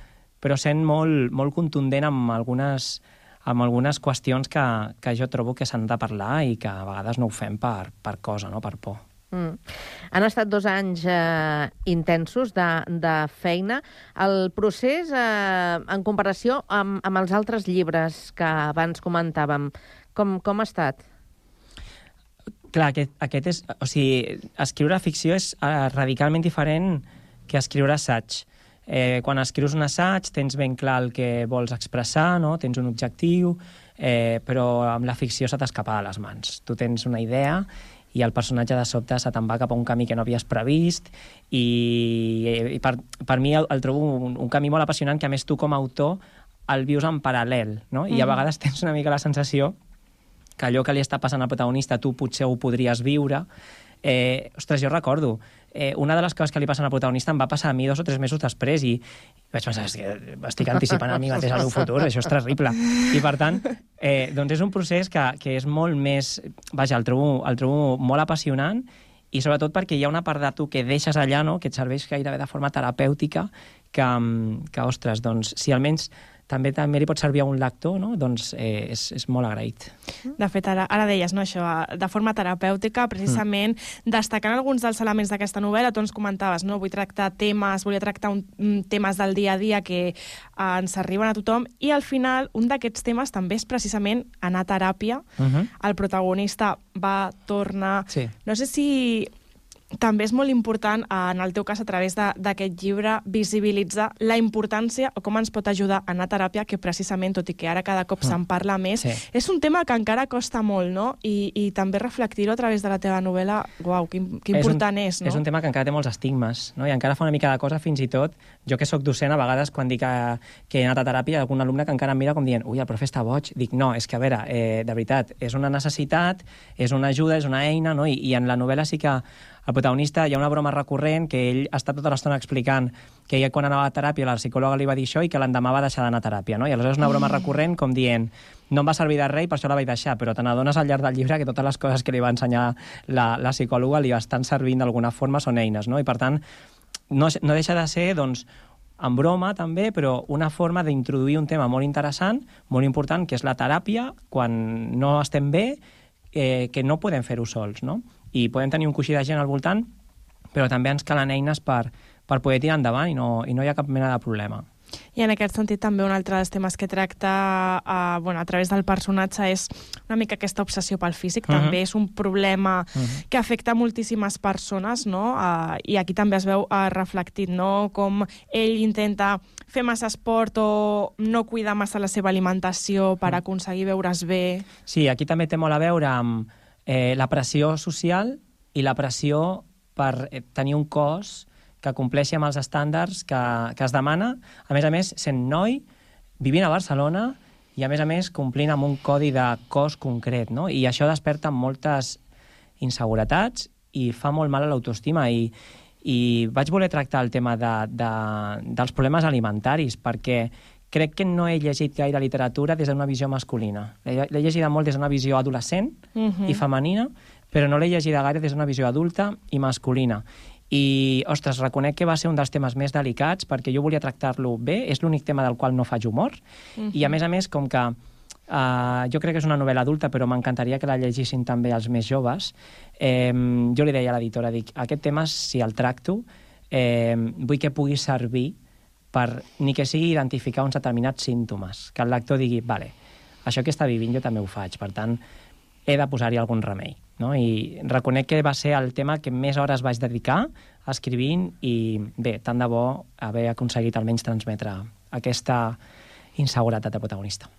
però sent molt, molt contundent amb algunes, amb algunes qüestions que, que jo trobo que s'han de parlar i que a vegades no ho fem per, per cosa, no? per por. Mm. Han estat dos anys eh, intensos de, de feina. El procés, eh, en comparació amb, amb els altres llibres que abans comentàvem, com, com ha estat? Clar, aquest, aquest és... O sigui, escriure ficció és uh, radicalment diferent que escriure assaig. Eh, quan escrius un assaig tens ben clar el que vols expressar, no? tens un objectiu, eh, però amb la ficció se t'escapa de les mans. Tu tens una idea i el personatge de sobte se te'n va cap a un camí que no havies previst i, i per, per mi el, el trobo un, un camí molt apassionant que a més tu com a autor el vius en paral·lel, no? I a Mhm. vegades tens una mica la sensació que allò que li està passant al protagonista tu potser ho podries viure. Eh, ostres, jo recordo, eh, una de les coses que li passen al protagonista em va passar a mi dos o tres mesos després i vaig pensar, que estic anticipant a mi mateix el meu futur, això és terrible. I per tant, eh, doncs és un procés que, que és molt més... Vaja, el trobo, el trobo molt apassionant i sobretot perquè hi ha una part de tu que deixes allà, no?, que et serveix gairebé de forma terapèutica, que, mm, que ostres, doncs, si almenys també també li pot servir a un lector, no? doncs eh, és, és molt agraït. De fet, ara, ara deies, no, això, de forma terapèutica, precisament, mm. destacant alguns dels elements d'aquesta novel·la, tu ens comentaves, no? vull tractar temes, volia tractar un, mm, temes del dia a dia que eh, ens arriben a tothom, i al final, un d'aquests temes també és precisament anar a teràpia. Uh -huh. El protagonista va, torna... Sí. No sé si també és molt important, eh, en el teu cas, a través d'aquest llibre, visibilitzar la importància o com ens pot ajudar a anar a teràpia, que precisament, tot i que ara cada cop Mm. se'n parla més, Sí. és un tema que encara costa molt, no? I, i també reflectir-ho a través de la teva novel·la, uau, que, que important és, un, no? És un tema que encara té molts estigmes, no? i encara fa una mica de cosa fins i tot. Jo que sóc docent, a vegades quan dic que, que he anat a teràpia, algun alumne que encara em mira com dient ui, el profe està boig. Dic, no, és que, a veure, eh, de veritat, és una necessitat, és una ajuda, és una eina, no? I, i en la novel·la sí que el protagonista, hi ha una broma recurrent que ell està tota l'estona explicant que ell quan anava a teràpia la psicòloga li va dir això i que l'endemà va deixar d'anar a teràpia, no? I aleshores és una broma recurrent com dient no em va servir de res i per això la vaig deixar, però te n'adones al llarg del llibre que totes les coses que li va ensenyar la, la psicòloga li estan servint d'alguna forma, són eines, no? I per tant, no, no deixa de ser, doncs, en broma també, però una forma d'introduir un tema molt interessant, molt important, que és la teràpia, quan no estem bé, eh, que no podem fer-ho sols, no? I podem tenir un coixí de gent al voltant, però també ens calen eines per, per poder tirar endavant i no, i no hi ha cap mena de problema. I en aquest sentit també un altre dels temes que tracta uh, bueno, a través del personatge és una mica aquesta obsessió pel físic. Uh -huh. També és un problema uh -huh. que afecta moltíssimes persones, no? Uh, I aquí també es veu uh, reflectit, no? Com ell intenta fer massa esport o no cuidar massa la seva alimentació per aconseguir veure's bé. Sí, aquí també té molt a veure amb eh, la pressió social i la pressió per eh, tenir un cos que compleixi amb els estàndards que, que es demana, a més a més, sent noi, vivint a Barcelona i, a més a més, complint amb un codi de cos concret, no? I això desperta moltes inseguretats i fa molt mal a l'autoestima i, i vaig voler tractar el tema de, de, dels problemes alimentaris perquè crec que no he llegit gaire literatura des d'una visió masculina. L'he llegida molt des d'una visió adolescent uh -huh. i femenina, però no l'he llegida gaire des d'una visió adulta i masculina. I, ostres, reconec que va ser un dels temes més delicats perquè jo volia tractar-lo bé, és l'únic tema del qual no faig humor, uh -huh. i a més a més, com que uh, jo crec que és una novel·la adulta, però m'encantaria que la llegissin també els més joves, eh, jo li deia a l'editora, dic, aquest tema, si el tracto, eh, vull que pugui servir per, ni que sigui identificar uns determinats símptomes, que el lector digui, vale, això que està vivint jo també ho faig, per tant, he de posar-hi algun remei. No? I reconec que va ser el tema que més hores vaig dedicar escrivint i bé, tant de bo haver aconseguit almenys transmetre aquesta inseguretat de protagonista.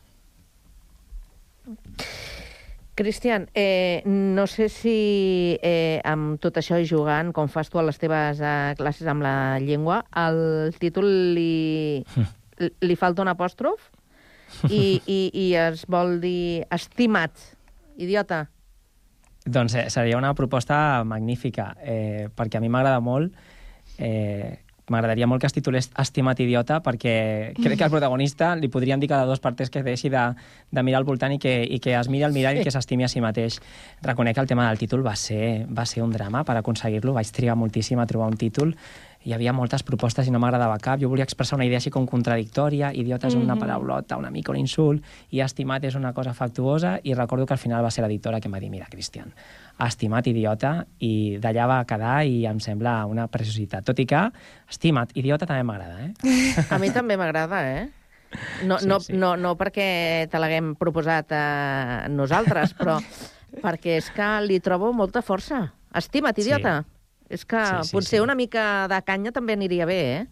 Cristian, eh, no sé si eh, amb tot això i jugant, com fas tu a les teves eh, classes amb la llengua, el títol li, li falta un apòstrof i, i, i es vol dir estimat, idiota. Doncs eh, seria una proposta magnífica, eh, perquè a mi m'agrada molt eh, m'agradaria molt que es titulés Estimat idiota, perquè crec que al protagonista li podrien dir cada dos per tres que deixi de, de mirar al voltant i que, i que es miri al mirall sí. i que s'estimi a si mateix. Reconec que el tema del títol va ser, va ser un drama per aconseguir-lo. Vaig trigar moltíssim a trobar un títol hi havia moltes propostes i no m'agradava cap. Jo volia expressar una idea així com contradictòria, idiota és una Mhm. paraulota, una mica un insult, i estimat és una cosa factuosa, i recordo que al final va ser l'editora que em va dir, mira, Cristian, estimat idiota, i d'allà va quedar i em sembla una preciositat. Tot i que, estimat idiota també m'agrada, eh? A mi també m'agrada, eh? No, Sí, no, sí. no, no perquè te l'haguem proposat a nosaltres, però perquè és que li trobo molta força. Estima't, idiota. És que Sí, sí, potser sí. una mica de canya també aniria bé, eh?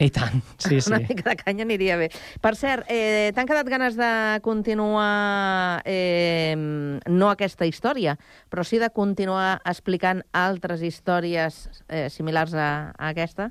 I tant, sí, sí. Una mica de canya aniria bé. Per cert, eh, t'han quedat ganes de continuar, eh, no aquesta història, però sí de continuar explicant altres històries eh, similars a, a aquesta?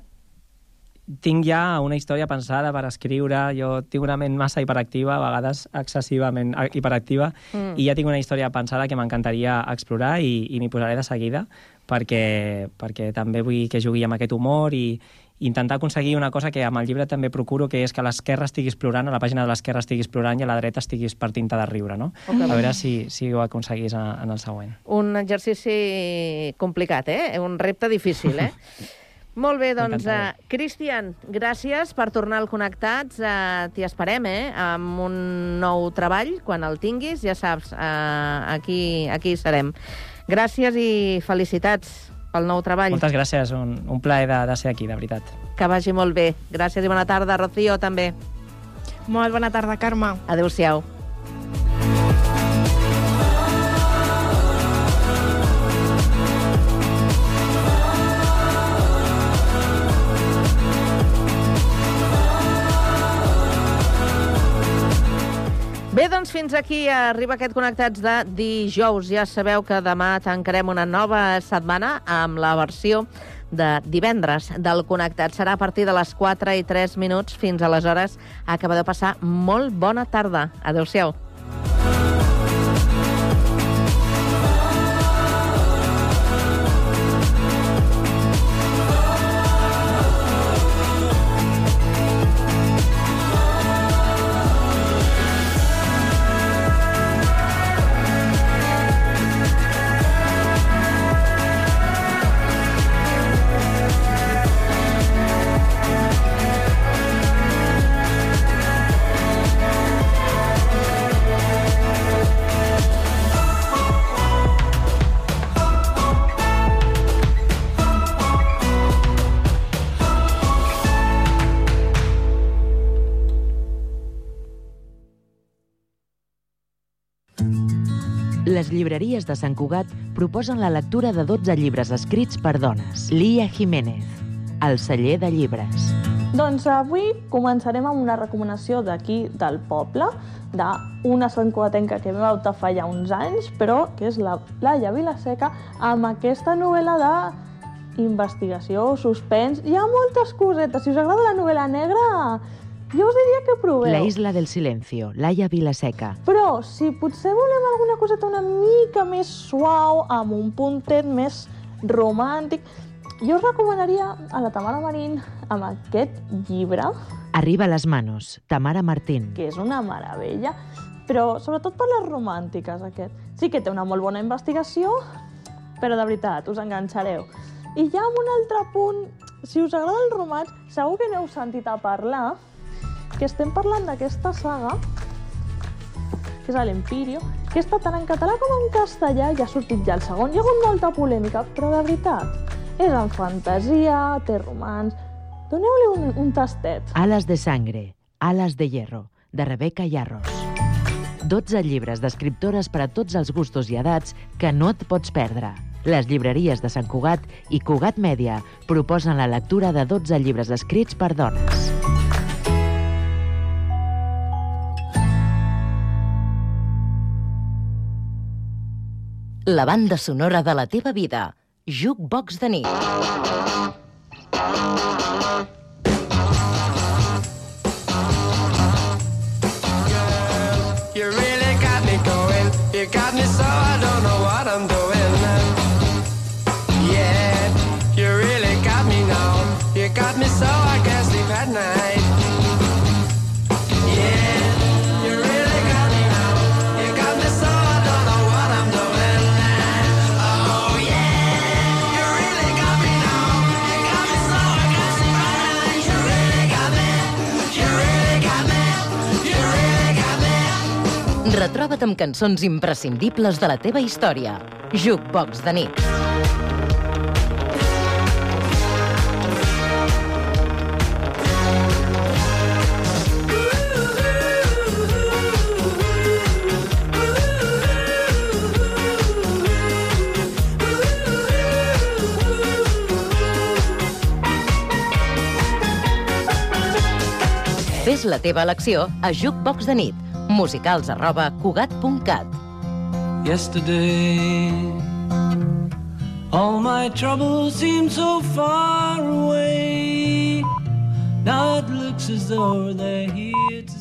tinc ja una història pensada per escriure, jo tinc una ment massa hiperactiva, a vegades excessivament hiperactiva, Mm. i ja tinc una història pensada que m'encantaria explorar i, i m'hi posaré de seguida perquè, perquè també vull que jugui amb aquest humor i intentar aconseguir una cosa que amb el llibre també procuro, que és que l'esquerra estiguis plorant, a la pàgina de l'esquerra estiguis plorant i a la dreta estiguis partint-te de riure, no? Que a veure si, si ho aconseguís en, en el següent. Un exercici complicat, eh? Un repte difícil, eh? Molt bé, doncs, uh, Cristian, gràcies per tornar al Connectats. Uh, T'hi esperem, eh? Amb un nou treball, quan el tinguis, ja saps, uh, aquí, aquí serem. Gràcies i felicitats pel nou treball. Moltes gràcies, un, un plaer de, de ser aquí, de veritat. Que vagi molt bé. Gràcies i bona tarda, Rocío, també. Molt bona tarda, Carme. Adéu-siau. Bé, doncs fins aquí arriba aquest Connectats de dijous. Ja sabeu que demà tancarem una nova setmana amb la versió de divendres del Connectat. Serà a partir de les 4 i 3 minuts. Fins aleshores, acaba de passar molt bona tarda. Adéu-siau. Llibreries de Sant Cugat proposen la lectura de 12 llibres escrits per dones. Lia Jiménez, El celler de llibres. Doncs avui començarem amb una recomanació d'aquí del poble, d'una santcugatenca que vam optar fa ja uns anys, però que és la Laia Vilaseca, amb aquesta novel·la de investigació, suspens... Hi ha moltes cosetes. Si us agrada la novel·la negra, jo us diria que proveu. La isla del silencio, Laia Vilaseca. Però si potser volem alguna coseta una mica més suau, amb un puntet més romàntic, jo us recomanaria a la Tamara Marín amb aquest llibre, Arriba a les manos, Tamara Martín. que és una meravella, però sobretot per les romàntiques, aquest. Sí que té una molt bona investigació, però de veritat, us enganxareu. I ja amb un altre punt, si us agrada el romanç, segur que n'heu sentit a parlar, que estem parlant d'aquesta saga, que és l'Empirio, que està tant en català com en castellà, i ha sortit ja el segon. Hi ha hagut molta polèmica, però de veritat, és en fantasia, té romans... Doneu-li un, un tastet. Alas de sangre, Alas de hierro, de Rebeca Yarros. 12 llibres d'escriptores per a tots els gustos i edats que no et pots perdre. Les llibreries de Sant Cugat i Cugat Mèdia proposen la lectura de 12 llibres escrits per dones. La banda sonora de la teva vida. Jukebox de nit. You really got me going. You got me so I don't Retroba't amb cançons imprescindibles de la teva història. Jukebox de nit. Fes la teva elecció a Jukebox de nit. Musicals arroba cugat.cat. Yesterday, all my troubles seem so far away. Now it looks as though they're here to